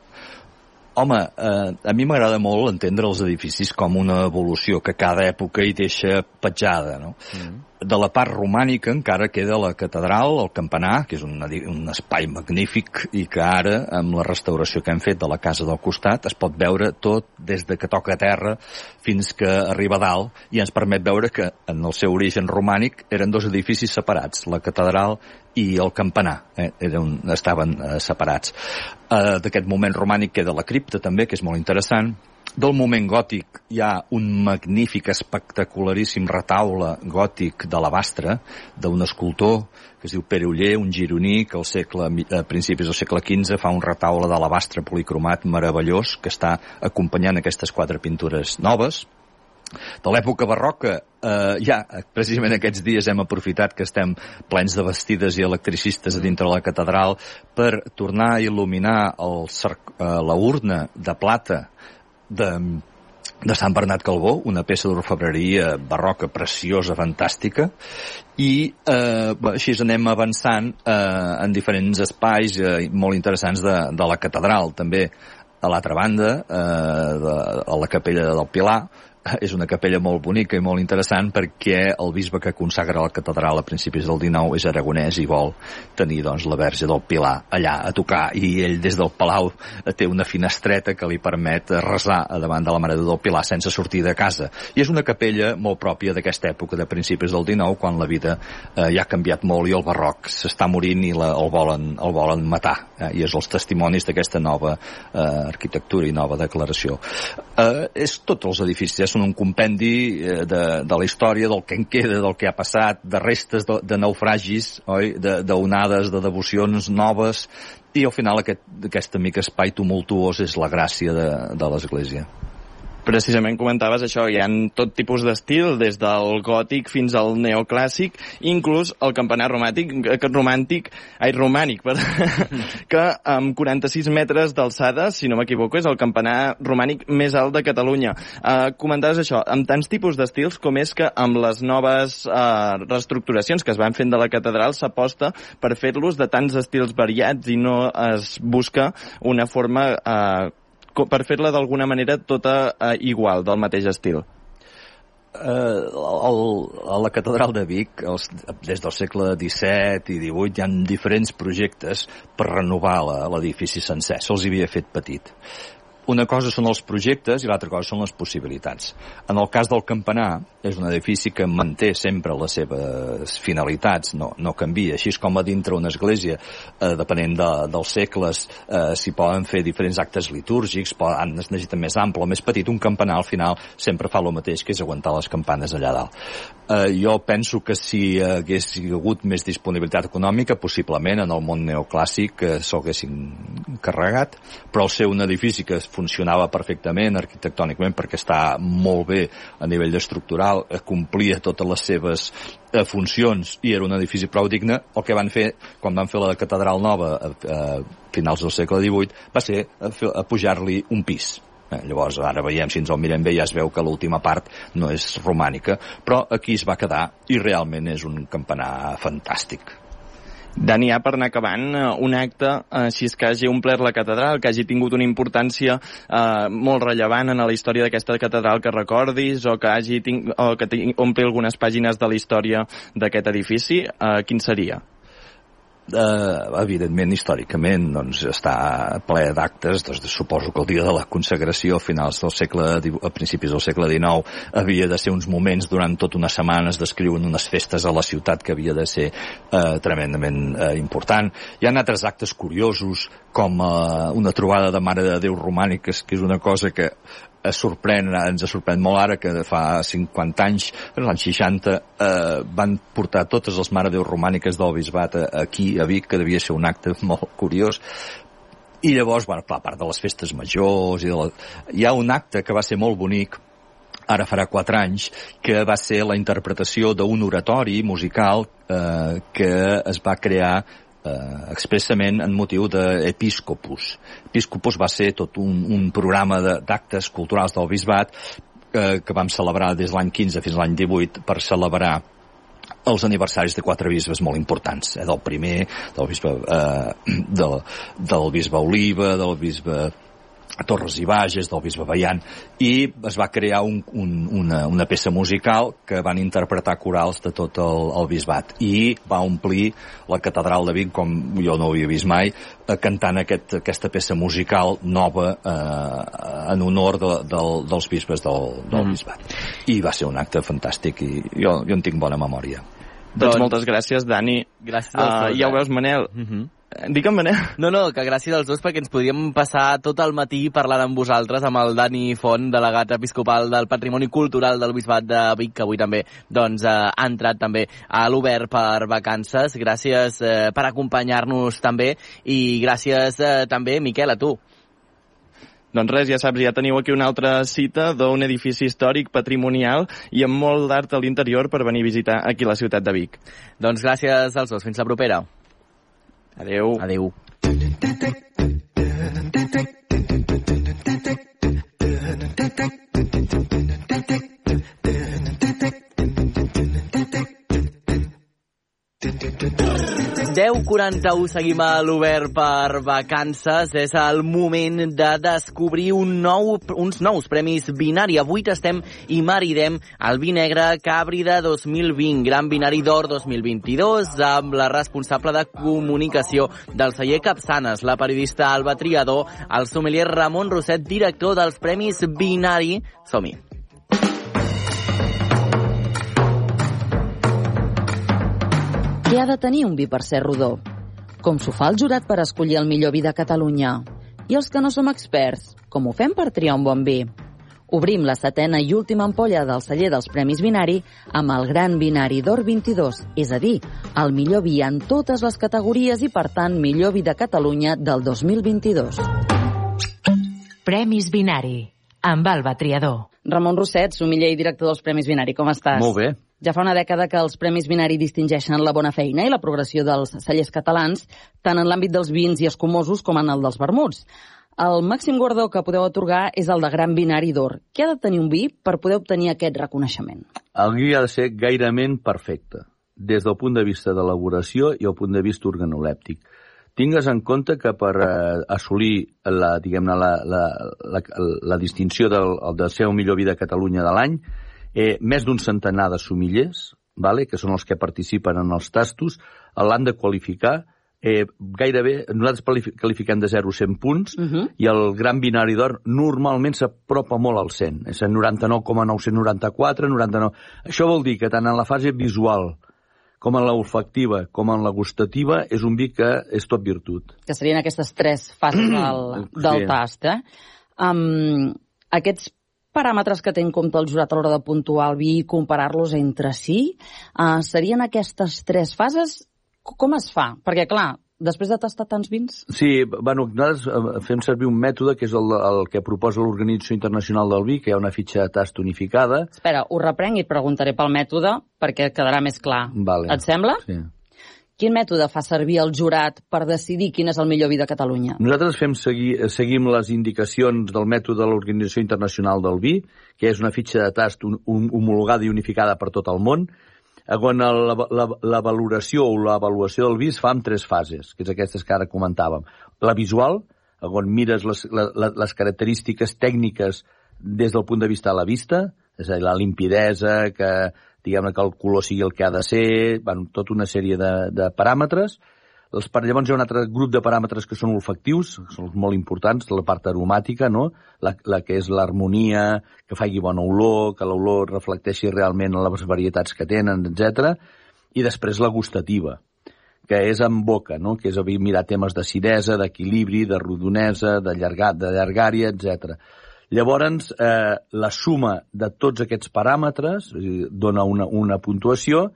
Speaker 14: Home, eh, a mi m'agrada molt entendre els edificis com una evolució que cada època hi deixa petjada, no? Mm. De la part romànica encara queda la catedral, el campanar, que és un, un espai magnífic i que ara, amb la restauració que hem fet de la casa del costat, es pot veure tot des de que toca a terra fins que arriba a dalt i ens permet veure que en el seu origen romànic eren dos edificis separats, la catedral i el campanar, eh, eren, estaven eh, separats. Eh, D'aquest moment romànic queda la cripta també, que és molt interessant. Del moment gòtic hi ha un magnífic, espectacularíssim retaule gòtic d'alabastre d'un escultor que es diu Pere Uller, un gironí que al segle, a principis del segle XV fa un retaule d'alabastre policromat meravellós que està acompanyant aquestes quatre pintures noves de l'època barroca, eh, ja, precisament aquests dies hem aprofitat que estem plens de vestides i electricistes a dintre la catedral per tornar a il·luminar el, cer- eh, la urna de plata de, de Sant Bernat Calbó, una peça d'orfebreria barroca preciosa, fantàstica, i eh, així anem avançant eh, en diferents espais eh, molt interessants de, de la catedral. També a l'altra banda, eh, de, a la capella del Pilar, és una capella molt bonica i molt interessant perquè el bisbe que consagra la catedral a principis del 19 és aragonès i vol tenir doncs, la verge del Pilar allà a tocar i ell des del Palau té una finestreta que li permet resar davant de la Mare del Pilar sense sortir de casa. I és una capella molt pròpia d'aquesta època de principis del 19 quan la vida eh, ja ha canviat molt i el barroc s'està morint i la, el, volen, el volen matar. Eh? I és els testimonis d'aquesta nova eh, arquitectura i nova declaració. Eh, és tots els edificis, ja són un compendi eh, de, de la història, del que en queda, del que ha passat, de restes de, de naufragis, oi? de, d'onades, de devocions noves, i al final aquest, aquest mica espai tumultuós és la gràcia de, de l'Església.
Speaker 13: Precisament comentaves això, hi ha tot tipus d'estil, des del gòtic fins al neoclàssic, inclús el campanar romàntic, que romàntic, ai, romànic, perdó, que amb 46 metres d'alçada, si no m'equivoco, és el campanar romànic més alt de Catalunya. Uh, comentaves això, amb tants tipus d'estils com és que amb les noves uh, reestructuracions que es van fent de la catedral s'aposta per fer-los de tants estils variats i no es busca una forma co- per fer-la d'alguna manera tota uh, igual, del mateix estil.
Speaker 14: Eh, el, a la catedral de Vic, els, des del segle XVII i XVIII, hi ha diferents projectes per renovar l'edifici sencer. Se'ls havia fet petit. Una cosa són els projectes i l'altra cosa són les possibilitats. En el cas del campanar, és un edifici que manté sempre les seves finalitats, no, no canvia. Així com a dintre una església, eh, depenent de, dels segles, eh, s'hi poden fer diferents actes litúrgics, poden, es necessita més ample o més petit. Un campanar, al final, sempre fa el mateix, que és aguantar les campanes allà dalt. Eh, jo penso que si hagués hagut més disponibilitat econòmica, possiblement en el món neoclàssic eh, s'ho haguessin carregat, però al ser un edifici que funcionava perfectament arquitectònicament perquè està molt bé a nivell estructural, eh, complia totes les seves eh, funcions i era un edifici prou digne, el que van fer quan van fer la catedral nova a, a finals del segle XVIII va ser a, fer- a pujar-li un pis. Eh, llavors, ara veiem, si ens el mirem bé, ja es veu que l'última part no és romànica, però aquí es va quedar i realment és un campanar fantàstic.
Speaker 13: Dani, ja per anar acabant, eh, un acte eh, així és que hagi omplert la catedral, que hagi tingut una importància eh, molt rellevant en la història d'aquesta catedral que recordis, o que hagi ting o que ting ompli algunes pàgines de la història d'aquest edifici, eh, quin seria?
Speaker 14: Eh, evidentment, històricament, doncs, està ple d'actes, doncs, suposo que el dia de la consagració a finals del segle, a principis del segle XIX, havia de ser uns moments durant tota una setmana, es descriuen unes festes a la ciutat que havia de ser eh, tremendament eh, important. Hi ha altres actes curiosos, com eh, una trobada de Mare de Déu romàniques, que és una cosa que es sorprèn, ens sorprèn molt ara que fa 50 anys, en l'any 60, eh, van portar totes les Mare de Déu romàniques del bisbat a- aquí a Vic, que devia ser un acte molt curiós. I llavors, bueno, clar, a part de les festes majors, i de la... hi ha un acte que va ser molt bonic, ara farà quatre anys, que va ser la interpretació d'un oratori musical eh, que es va crear eh, expressament en motiu d'Episcopus. Episcopus va ser tot un, un programa de- d'actes culturals del bisbat eh, que vam celebrar des de l'any 15 fins l'any 18 per celebrar els aniversaris de quatre bisbes molt importants, eh, del primer, del bisbe, eh, del, del bisbe Oliva, del bisbe Torres i Bages, del bisbe Baian, i es va crear un, un, una, una peça musical que van interpretar corals de tot el, el bisbat i va omplir la catedral de Vic, com jo no ho havia vist mai, eh, cantant aquest, aquesta peça musical nova eh, en honor de, del, dels bisbes del, del
Speaker 13: Mhm.
Speaker 14: bisbat. I va ser un acte fantàstic i jo, jo en tinc bona memòria.
Speaker 13: Doncs, moltes gràcies, Dani.
Speaker 3: Gràcies
Speaker 13: Uh, ja ho veus, Manel.
Speaker 3: Uh -huh.
Speaker 13: Digue'm, Manel.
Speaker 3: No, no, que gràcies als dos perquè ens podríem passar tot el matí parlant amb vosaltres, amb el Dani Font, delegat episcopal del Patrimoni Cultural del Bisbat de Vic, que avui també doncs, eh, ha entrat també a l'Obert per vacances. Gràcies eh, per acompanyar-nos també i gràcies eh, també, Miquel, a tu.
Speaker 13: Doncs res, ja saps, ja teniu aquí una altra cita d'un edifici històric patrimonial i amb molt d'art a l'interior per venir a visitar aquí la ciutat de Vic.
Speaker 3: Doncs gràcies als dos. Fins la propera.
Speaker 13: Adeu.
Speaker 3: Adeu. Deu 41 seguim a l'Obert per vacances. És el moment de descobrir un nou, uns nous premis binari. Avui tastem i maridem el vi negre Cabrida 2020, Gran Binari d'Or 2022, amb la responsable de comunicació del celler Capçanes, la periodista Alba Triador, el sommelier Ramon Roset, director dels Premis Binari. Som-hi.
Speaker 15: Què ha de tenir un vi per ser rodó? Com s'ho fa el jurat per escollir el millor vi de Catalunya? I els que no som experts, com ho fem per triar un bon vi? Obrim la setena i última ampolla del celler dels Premis Binari amb el Gran Binari d'Or 22, és a dir, el millor vi en totes les categories i, per tant, millor vi de Catalunya del 2022.
Speaker 16: Premis Binari. amb Alba Triador.
Speaker 15: Ramon Rosset, somiller i director dels Premis Binari, com estàs?
Speaker 17: Molt bé.
Speaker 15: Ja fa una dècada que els Premis Binari distingeixen la bona feina i la progressió dels cellers catalans, tant en l'àmbit dels vins i escumosos com en el dels vermuts. El màxim guardó que podeu atorgar és el de Gran Binari d'Or. Què ha de tenir un vi per poder obtenir aquest reconeixement?
Speaker 17: El vi ha de ser gairament perfecte, des del punt de vista d'elaboració i el punt de vista organolèptic. Tingues en compte que per eh, assolir la, diguem-ne, la, la, la, la distinció del, de ser el millor vi de Catalunya de l'any, eh, més d'un centenar de somillers, vale, que són els que participen en els tastos, l'han de qualificar eh, gairebé, nosaltres qualifi- qualifiquem de 0 a 100 punts, uh -huh. i el Gran Binari d'Or normalment s'apropa molt al 100, és el 99,994, 99... Això vol dir que tant en la fase visual com en la olfactiva, com en la gustativa, és un vi que és tot virtut.
Speaker 15: Que serien aquestes tres fases del, del
Speaker 17: Sí.
Speaker 15: tast, eh? Um, aquests paràmetres que té en compte el jurat a l'hora de puntuar el vi i comparar-los entre si, uh, serien aquestes tres fases? Com es fa? Perquè, clar, després de tastar tants vins...
Speaker 17: Sí, bueno, nosaltres eh, fem servir un mètode que és el, el que proposa l'Organització Internacional del Vi, que hi ha una fitxa de tast unificada.
Speaker 15: Espera, ho reprenc i preguntaré pel mètode perquè quedarà més clar.
Speaker 17: Vale.
Speaker 15: Et sembla?
Speaker 17: Sí.
Speaker 15: Quin mètode fa servir el jurat per decidir quin és el millor vi de Catalunya?
Speaker 17: Nosaltres fem seguir, seguim les indicacions del mètode de l'Organització Internacional del Vi, que és una fitxa de tast un, un, homologada i unificada per tot el món, Eh, quan la, la, la valoració o l'avaluació del vi es fa en tres fases, que és aquestes que ara comentàvem. La visual, eh, quan mires les, la, les característiques tècniques des del punt de vista de la vista, és a dir, la limpidesa, que diguem que el color sigui el que ha de ser, bueno, tota una sèrie de, de paràmetres. Els, llavors hi ha un altre grup de paràmetres que són olfactius, que són molt importants, la part aromàtica, no? la, la que és l'harmonia, que faci bona olor, que l'olor reflecteixi realment les varietats que tenen, etc. I després la gustativa, que és en boca, no? que és a dir, mirar temes d'acidesa, d'equilibri, de rodonesa, de, llargat, de llargària, etc. Llavors, eh, la suma de tots aquests paràmetres dir, dona una, una puntuació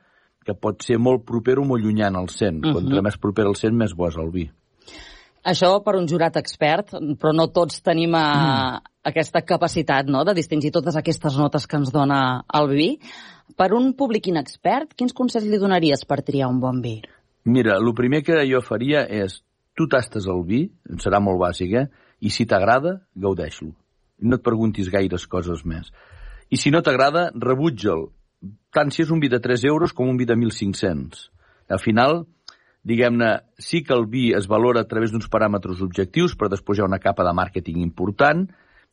Speaker 17: que pot ser molt proper o molt llunyant al 100.
Speaker 15: Mhm.
Speaker 17: Contra més proper al 100, més bo és el vi.
Speaker 15: Això per un jurat expert, però no tots tenim a,
Speaker 17: Mm.
Speaker 15: aquesta capacitat no?, de distingir totes aquestes notes que ens dona el vi. Per un públic inexpert, quins consells li donaries per triar un bon vi?
Speaker 17: Mira, el primer que jo faria és, tu tastes el vi, serà molt bàsic, eh? I si t'agrada, gaudeix-lo. No et preguntis gaires coses més. I si no t'agrada, rebutja'l. Tant si és un vi de 3 euros com un vi de 1.500. Al final, diguem-ne, sí que el vi es valora a través d'uns paràmetres objectius, però després hi ha una capa de màrqueting important,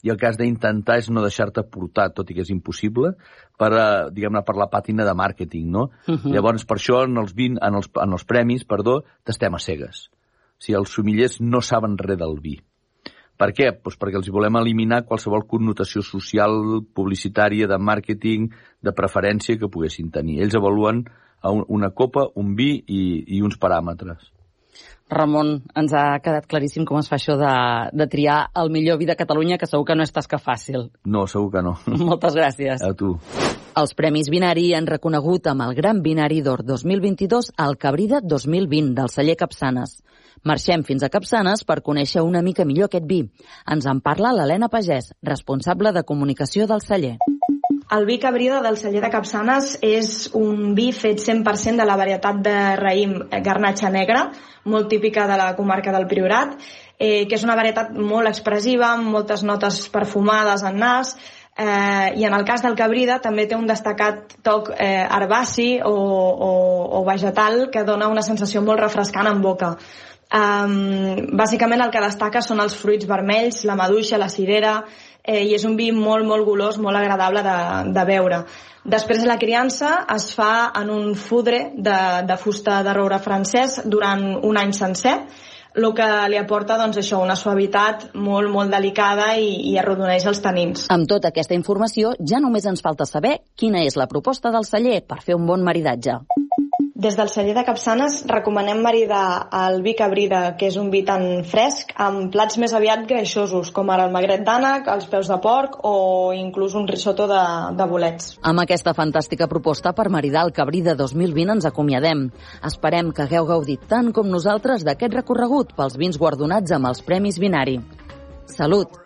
Speaker 17: i el que has d'intentar és no deixar-te portar, tot i que és impossible, per, a, diguem-ne, per la pàtina de màrqueting, no?
Speaker 18: Mhm.
Speaker 17: Llavors, per això, en els, 20, en els, en els premis, perdó, tastem a cegues. O sigui, els somillers no saben res del vi. Per què? Pues perquè els volem eliminar qualsevol connotació social, publicitària, de màrqueting, de preferència que poguessin tenir. Ells avaluen una copa, un vi i, i uns paràmetres.
Speaker 15: Ramon, ens ha quedat claríssim com es fa això de, de triar el millor vi de Catalunya, que segur que no és tasca fàcil.
Speaker 17: No, segur que no.
Speaker 15: Moltes gràcies.
Speaker 17: A tu.
Speaker 15: Els Premis Binari han reconegut amb el Gran Binari d'Or 2022 el Cabrida 2020 del celler Capçanes. Marxem fins a Capçanes per conèixer una mica millor aquest vi. Ens en parla l'Helena Pagès, responsable de comunicació del celler.
Speaker 18: El vi cabrida del celler de Capçanes és un vi fet 100% de la varietat de raïm garnatxa negra, molt típica de la comarca del Priorat, eh, que és una varietat molt expressiva, amb moltes notes perfumades en nas, eh, i en el cas del cabrida també té un destacat toc eh, herbaci o, o, o vegetal que dona una sensació molt refrescant en boca. Um, bàsicament el que destaca són els fruits vermells, la maduixa, la cirera, eh, i és un vi molt, molt golós, molt agradable de, de beure. Després de la criança es fa en un fudre de, de fusta de roure francès durant un any sencer, el que li aporta doncs, això, una suavitat molt, molt delicada i, i arrodoneix els tanins.
Speaker 15: Amb tota aquesta informació, ja només ens falta saber quina és la proposta del celler per fer un bon maridatge.
Speaker 18: Des del celler de Capçanes recomanem maridar el vi cabrida, que és un vi tan fresc, amb plats més aviat greixosos, com ara el magret d'ànec, els peus de porc o inclús un risotto de, de bolets.
Speaker 15: Amb aquesta fantàstica proposta per maridar el Cabrida 2020 ens acomiadem. Esperem que hagueu gaudit tant com nosaltres d'aquest recorregut pels vins guardonats amb els Premis Binari. Salut!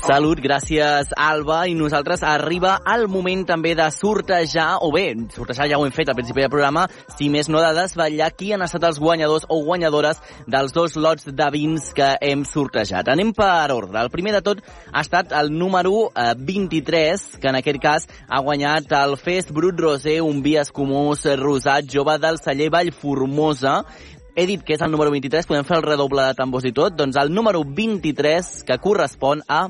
Speaker 3: Salut, gràcies Alba, i nosaltres arriba el moment també de sortejar, o bé, sortejar ja ho hem fet al principi del programa, si més no de desvetllar qui han estat els guanyadors o guanyadores dels dos lots de vins que hem sortejat. Anem per ordre. El primer de tot ha estat el número eh, 23, que en aquest cas ha guanyat el Fest Brut Rosé, un vi escumós rosat jove del celler Vallformosa, he dit que és el número 23, podem fer el redoble de tambors i tot, doncs el número 23 que correspon a...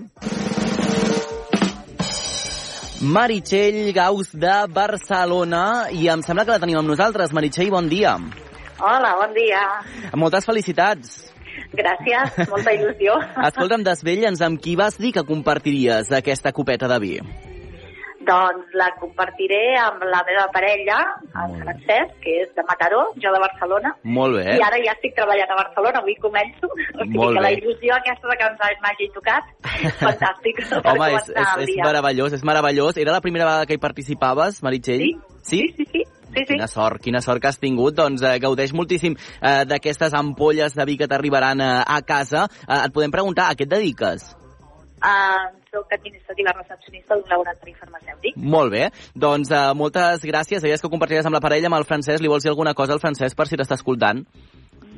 Speaker 3: Meritxell Gaus de Barcelona i em sembla que la tenim amb nosaltres. Meritxell, bon dia.
Speaker 16: Hola, bon dia.
Speaker 3: Moltes felicitats.
Speaker 16: Gràcies, molta il·lusió.
Speaker 3: Escolta'm, desvetlla'ns amb qui vas dir que compartiries aquesta copeta de vi.
Speaker 16: Doncs la compartiré amb la meva parella, el Francesc, que és de Mataró, jo de Barcelona.
Speaker 3: Molt bé.
Speaker 16: I ara ja estic treballant a Barcelona, avui començo. O sigui
Speaker 3: Molt
Speaker 16: que la il·lusió aquesta de que ens m'hagi tocat, fantàstic.
Speaker 3: Home, és, és, és meravellós, és meravellós. Era la primera vegada que hi participaves, Meritxell? Sí. Sí?
Speaker 16: Sí, sí. Sí, sí.
Speaker 3: Quina sort, quina sort que has tingut. Doncs eh, gaudeix moltíssim eh, d'aquestes ampolles de vi que t'arribaran eh, a casa. Eh, et podem preguntar, a què et dediques?
Speaker 16: Uh, soc administrativa recepcionista d'un laboratori farmacèutic.
Speaker 3: Molt bé. Doncs eh, moltes gràcies. Deies que ho compartiràs amb la parella, amb el Francesc. Li vols dir alguna cosa al Francesc per si t'està escoltant?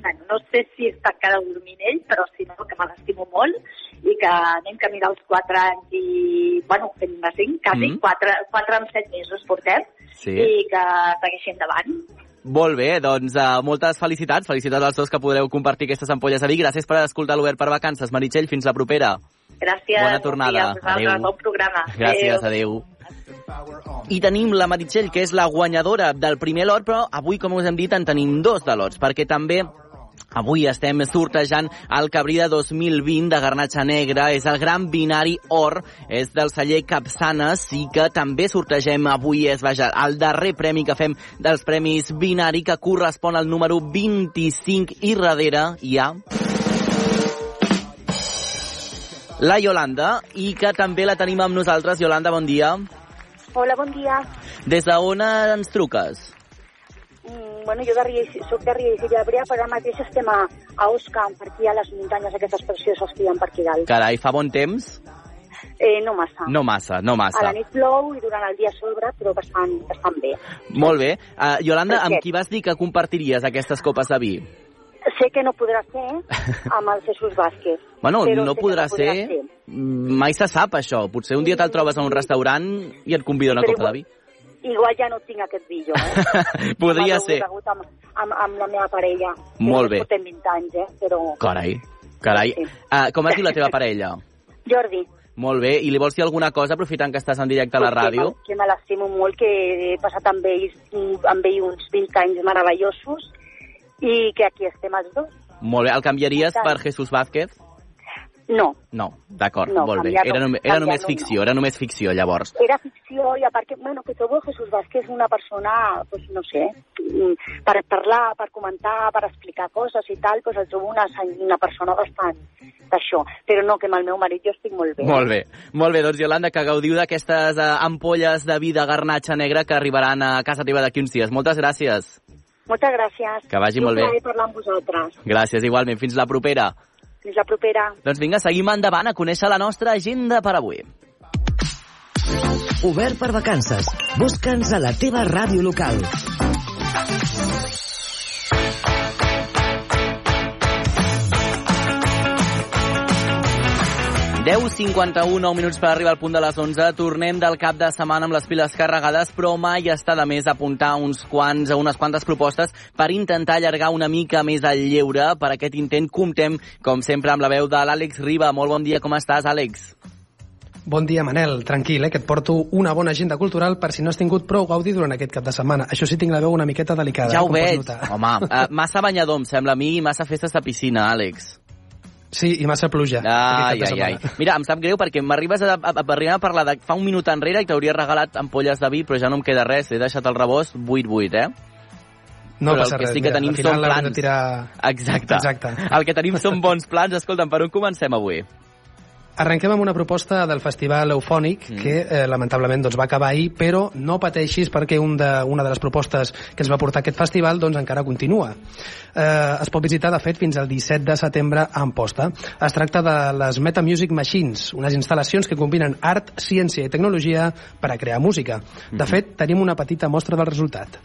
Speaker 16: Bueno, no sé si està encara dormint ell, però si no, que me l'estimo molt i que anem camí dels 4 anys i, bueno, fent una 5, quasi,
Speaker 3: Mhm.
Speaker 16: 4, 4 amb 7 mesos portem,
Speaker 3: Sí.
Speaker 16: i que segueixi endavant.
Speaker 3: Molt bé, doncs uh, moltes felicitats. Felicitats als dos que podreu compartir aquestes ampolles de vi. Gràcies per escoltar l'Obert per Vacances. Meritxell, fins la propera.
Speaker 16: Gràcies.
Speaker 3: Bona tornada.
Speaker 16: Bon
Speaker 3: Adéu.
Speaker 16: bon programa.
Speaker 3: Gràcies, adeu. I tenim la Meritxell, que és la guanyadora del primer lot, però avui, com us hem dit, en tenim dos de lots, perquè també Avui estem sortejant el Cabrida 2020 de Garnatxa Negra. És el gran binari or, és del celler Capçanes i que també sortegem avui. És vaja, el darrer premi que fem dels premis binari que correspon al número 25 i darrere hi ha la Yolanda i que també la tenim amb nosaltres. Yolanda, bon dia.
Speaker 19: Hola, bon dia.
Speaker 3: Des d'on ens truques?
Speaker 19: Mm, bueno, jo de Riells, soc de Riells i Llabrea, però ara mateix estem a, a Oscam, per aquí a les muntanyes aquestes precioses que hi ha per aquí dalt.
Speaker 3: Carai, fa bon temps?
Speaker 19: Eh, no massa.
Speaker 3: No massa, no
Speaker 19: A la
Speaker 3: massa.
Speaker 19: nit plou i durant el dia sobre, però bastant, bastant bé.
Speaker 3: Molt bé. Uh, Yolanda, amb qui vas dir que compartiries aquestes copes de vi?
Speaker 19: Sé que no podrà ser amb el Jesús Vázquez.
Speaker 3: Bueno, no
Speaker 19: sé que
Speaker 3: podrà ser... Mai se sap, això. Potser un dia te'l trobes a un restaurant i et convida una
Speaker 19: Però
Speaker 3: copa de vi.
Speaker 19: Igual ja no tinc aquest vi, jo, eh?
Speaker 3: Podria ser.
Speaker 19: Amb, amb, amb la meva parella.
Speaker 3: Molt bé.
Speaker 19: Portem 20 anys, eh? Però...
Speaker 3: Carai, carai. Uh, com es diu la teva parella?
Speaker 19: Jordi,
Speaker 3: Molt bé. I li vols dir alguna cosa, aprofitant que estàs en directe a la
Speaker 19: que
Speaker 3: ràdio?
Speaker 19: me- Que me l'estimo molt, que he passat amb ells, amb ell uns 20 anys meravellosos i que aquí estem els dos.
Speaker 3: Molt bé. El canviaries per Jesús Vázquez?
Speaker 19: No,
Speaker 3: No, d'acord,
Speaker 19: No,
Speaker 3: molt bé. Era, nom era només ficció, era només ficció, llavors.
Speaker 19: era ficció i a part que, bueno, que trobo Jesús Vázquez una persona, pues, no sé, mm, per parlar, per comentar, per explicar coses i tal, pues el trobo una, una persona bastant d'això. Però no, que amb el meu marit jo estic molt bé.
Speaker 3: Molt bé. Molt bé, doncs Yolanda, que gaudiu d'aquestes uh, ampolles de vi de garnatxa negra que arribaran a casa teva d'aquí uns dies. Moltes gràcies.
Speaker 19: Moltes gràcies.
Speaker 3: Que vagi
Speaker 19: I un
Speaker 3: molt bé.
Speaker 19: plaer parlar amb vosaltres.
Speaker 3: Gràcies, igualment. Fins la propera.
Speaker 19: Fins la propera.
Speaker 3: Doncs vinga, seguim endavant a conèixer la nostra agenda per avui.
Speaker 2: Obert per vacances. Busca'ns a la teva ràdio local.
Speaker 3: Deu 51, 9 minuts per arribar al punt de les 11. Tornem del cap de setmana amb les piles carregades, però mai està de més apuntar uns quants a unes quantes propostes per intentar allargar una mica més el lleure. Per aquest intent comptem, com sempre, amb la veu de l'Àlex Riba. Molt bon dia, com estàs, Àlex?
Speaker 20: Bon dia, Manel. Tranquil, eh, que et porto una bona agenda cultural per si no has tingut prou gaudi durant aquest cap de setmana. Això sí, tinc la veu una miqueta delicada.
Speaker 3: Ja
Speaker 20: eh,
Speaker 3: ho
Speaker 20: pots
Speaker 3: veig. Home, uh, massa banyador, em sembla a mi, i massa festes de piscina, Àlex.
Speaker 20: Sí, i massa pluja.
Speaker 3: Ai,
Speaker 20: aquest
Speaker 3: ai, ai.
Speaker 20: setmana.
Speaker 3: Mira, em sap greu perquè m'arribes a, a, a, a parlar de fa un minut enrere i t'hauria regalat ampolles de vi, però ja no em queda res. He deixat el rebost 8-8, eh?
Speaker 20: No
Speaker 3: però
Speaker 20: passa
Speaker 3: el que
Speaker 20: res,
Speaker 3: sí que
Speaker 20: mira,
Speaker 3: tenim són plans.
Speaker 20: tirar-
Speaker 3: Exacte.
Speaker 20: Exacte.
Speaker 3: El que tenim són bons plans. Escolta'm, per on comencem avui?
Speaker 20: Arrenquem amb una proposta del Festival Eufònic, mm. que eh, lamentablement doncs, va acabar ahir, però no pateixis perquè un de, una de les propostes que ens va portar aquest festival doncs, encara continua. Eh, es pot visitar, de fet, fins al 17 de setembre a Amposta. Es tracta de les Meta Music Machines, unes instal·lacions que combinen art, ciència i tecnologia per a crear música. De fet, tenim una petita mostra del resultat.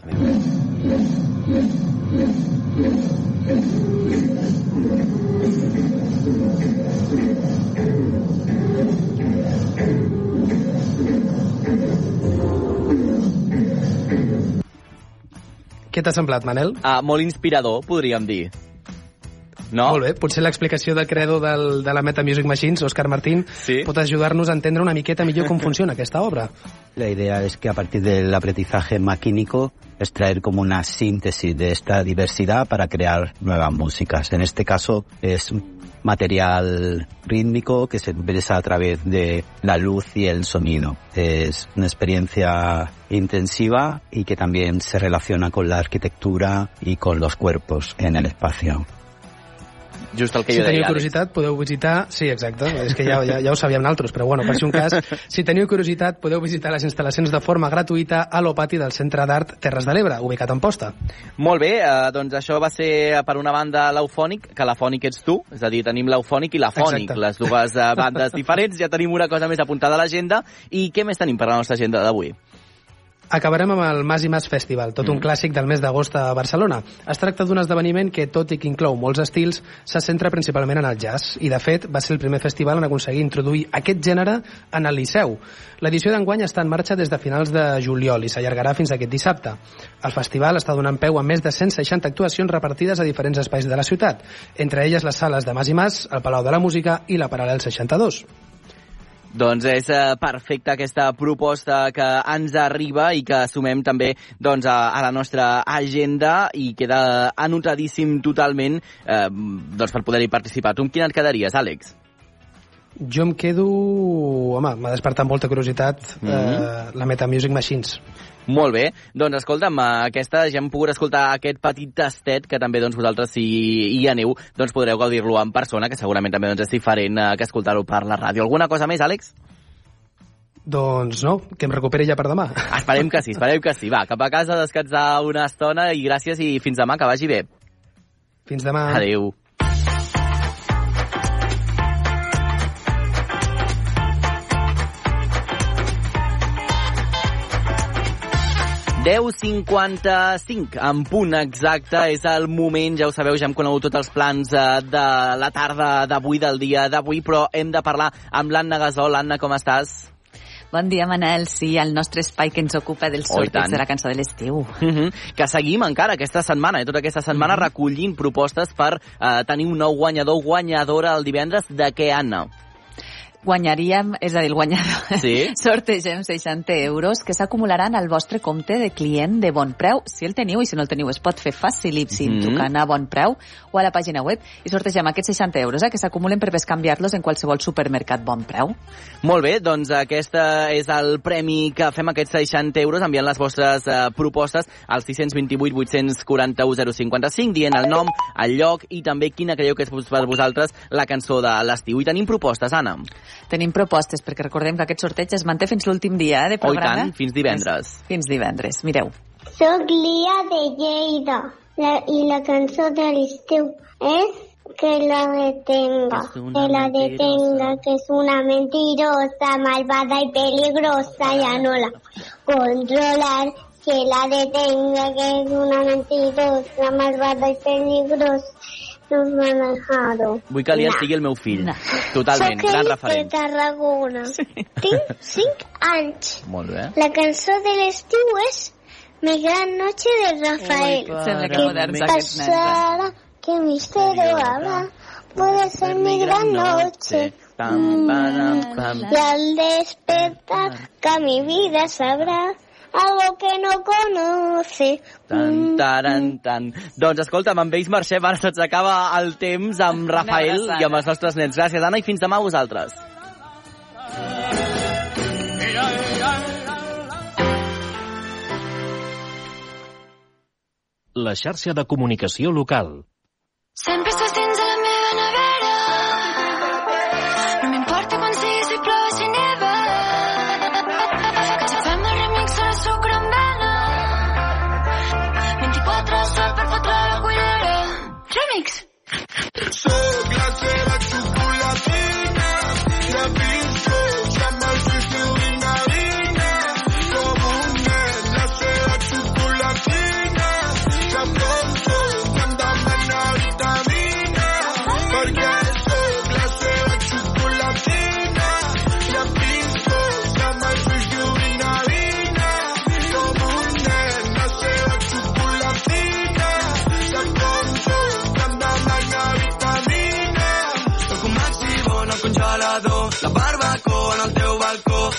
Speaker 20: Què t'ha semblat, Manel?
Speaker 3: Uh, molt inspirador, podríem dir. No?
Speaker 20: Molt bé, potser l'explicació del creador del, de la Meta Music Machines, Òscar Martín,
Speaker 3: sí?
Speaker 20: pot ajudar-nos a entendre una miqueta millor com funciona aquesta obra.
Speaker 21: La idea es que a partir del aprendizaje maquínico extraer como una síntesis de esta diversidad para crear nuevas músicas. En este caso es material rítmico que se expresa a través de la luz y el sonido. Es una experiencia intensiva y que también se relaciona con la arquitectura y con los cuerpos en el espacio.
Speaker 3: Just el que
Speaker 20: si
Speaker 3: jo
Speaker 20: teniu
Speaker 3: deia.
Speaker 20: Curiositat, podeu visitar... Sí, exacte, és que ja, ja, ja ho sabíem naltros, però bueno, per si un cas, si teniu curiositat, podeu visitar les instal·lacions de forma gratuïta a l'Opati del Centre d'Art Terres de l'Ebre, ubicat en Posta.
Speaker 3: Molt bé, eh, doncs això va ser per una banda l'eufònic, que l'afònic ets tu, és a dir, tenim l'eufònic i l'afònic, les dues eh, bandes diferents, ja tenim una cosa més apuntada a l'agenda, i què més tenim per la nostra agenda d'avui?
Speaker 20: Acabarem amb el Mas i Mas Festival, tot un clàssic del mes d'agost a Barcelona. Es tracta d'un esdeveniment que, tot i que inclou molts estils, se centra principalment en el jazz, i de fet va ser el primer festival en aconseguir introduir aquest gènere en el Liceu. L'edició d'enguany està en marxa des de finals de juliol i s'allargarà fins aquest dissabte. El festival està donant peu a més de 160 actuacions repartides a diferents espais de la ciutat, entre elles les sales de Mas i Mas, el Palau de la Música i la Paral·lel 62.
Speaker 3: Doncs és eh, perfecta aquesta proposta que ens arriba i que sumem també doncs, a, a la nostra agenda i queda anotadíssim totalment eh, doncs, per poder-hi participar. Tu amb quina et quedaries, Àlex?
Speaker 20: Jo em quedo... Home, m'ha despertat molta curiositat
Speaker 3: Mhm.
Speaker 20: eh, la Meta Music Machines.
Speaker 3: Molt bé. Doncs escolta'm, aquesta ja hem pogut escoltar aquest petit tastet que també doncs, vosaltres, si hi aneu, doncs podreu gaudir-lo en persona, que segurament també doncs, és diferent eh, que escoltar-ho per la ràdio. Alguna cosa més, Àlex?
Speaker 20: Doncs no, que em recuperi ja per demà.
Speaker 3: Esperem que sí, esperem que sí. Va, cap a casa, descansar una estona i gràcies i fins demà, que vagi bé.
Speaker 20: Fins demà.
Speaker 3: Adéu. Deu 55 en punt exacte és el moment, ja ho sabeu, ja hem conegut tots els plans eh, de la tarda d'avui, del dia d'avui, però hem de parlar amb l'Anna Gasol. Anna, com estàs?
Speaker 22: Bon dia, Manel. Sí, el nostre espai que ens ocupa del
Speaker 3: Oh, i
Speaker 22: sorteig de la cançó de l'estiu.
Speaker 3: Mm -hmm. Que seguim encara aquesta setmana, eh? tota aquesta setmana recollint propostes per eh, tenir un nou guanyador o guanyadora el divendres. De què, Anna?
Speaker 22: Guanyaríem, és a dir, el guanyador,
Speaker 3: Sí?
Speaker 22: sortegem 60 euros que s'acumularan al vostre compte de client de bon preu. Si el teniu i si no el teniu es pot fer facilíssim
Speaker 3: Mhm.
Speaker 22: trucant a bon preu o a la pàgina web i sortegem aquests 60 euros eh, que s'acumulen per bescanviar-los en qualsevol supermercat bon preu.
Speaker 3: Molt bé, doncs aquest és el premi que fem aquests 60 euros enviant les vostres eh, propostes al 628 841 055 dient el nom, el lloc i també quina creieu que és per vosaltres la cançó de l'estiu. I tenim propostes, Anna.
Speaker 22: Tenim propostes, perquè recordem que aquest sorteig es manté fins l'últim dia eh, de
Speaker 3: Oh, i
Speaker 22: programa.
Speaker 3: tant, fins divendres.
Speaker 22: Fins divendres, mireu.
Speaker 5: Soc Lia de Lleida la, i la cançó de l'estiu és que la detenga, que la detenga, que es una mentirosa, malvada y peligrosa, ya no la controlar. Que la detenga, que es una mentirosa, malvada y peligrosa, dejar.
Speaker 3: Vull que l'Ian
Speaker 5: No.
Speaker 3: sigui el meu fill. Totalment,
Speaker 5: Soc
Speaker 3: gran
Speaker 5: Elis de
Speaker 3: referent.
Speaker 5: Tarragona. Tinc 5 anys.
Speaker 3: Molt bé.
Speaker 5: La cançó de l'estiu és Mi gran noche de Rafael.
Speaker 22: Ui, sembla que
Speaker 5: ¿Qué
Speaker 22: moderns aquests nens, eh?
Speaker 5: pasará? ¿Qué misterio habrá? Puede ser mi gran noche.
Speaker 3: Pam, pam, pam.
Speaker 5: Y al despertar que mi vida sabrá algo que no conoce.
Speaker 3: Tan, taran, tan. Doncs escolta'm, amb ells marxem, ara se'ns acaba el temps amb Rafael i amb els nostres nens. Gràcies, Anna, i fins demà a vosaltres.
Speaker 23: La xarxa de comunicació local.
Speaker 8: Sempre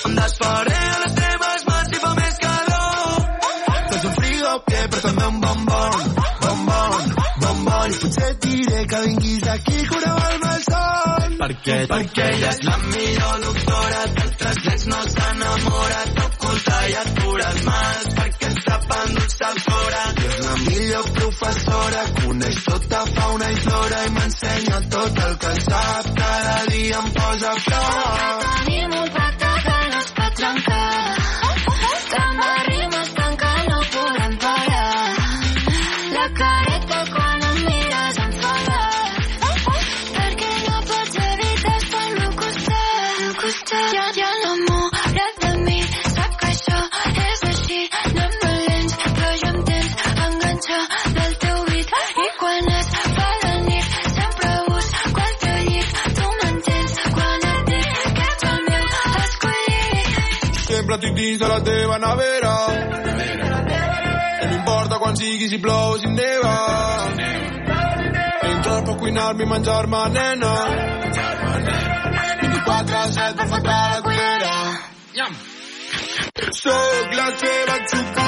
Speaker 24: Em desfaré a les teves mans si fa més calor. Fes un frigo que però també un bombon, bombon, bombon. I potser et diré que vinguis aquí a curar-me el son. Per què? Perquè ella és la millor doctora, d'altres nens no s'enamora, t'oculta i et cura els mals, perquè ens tapa endulça el fora. I és la millor professora, coneix tota fauna i flora i m'ensenya tot el que sap, cada dia em posa a flor.
Speaker 8: Tenim un
Speaker 24: De la teva nevera. I no importa quan sigui, si plou, si neva. Entrar per cuinar-me i menjar-me, nena. 24 a 7 per faltar la cullera. Soc la teva xocolata.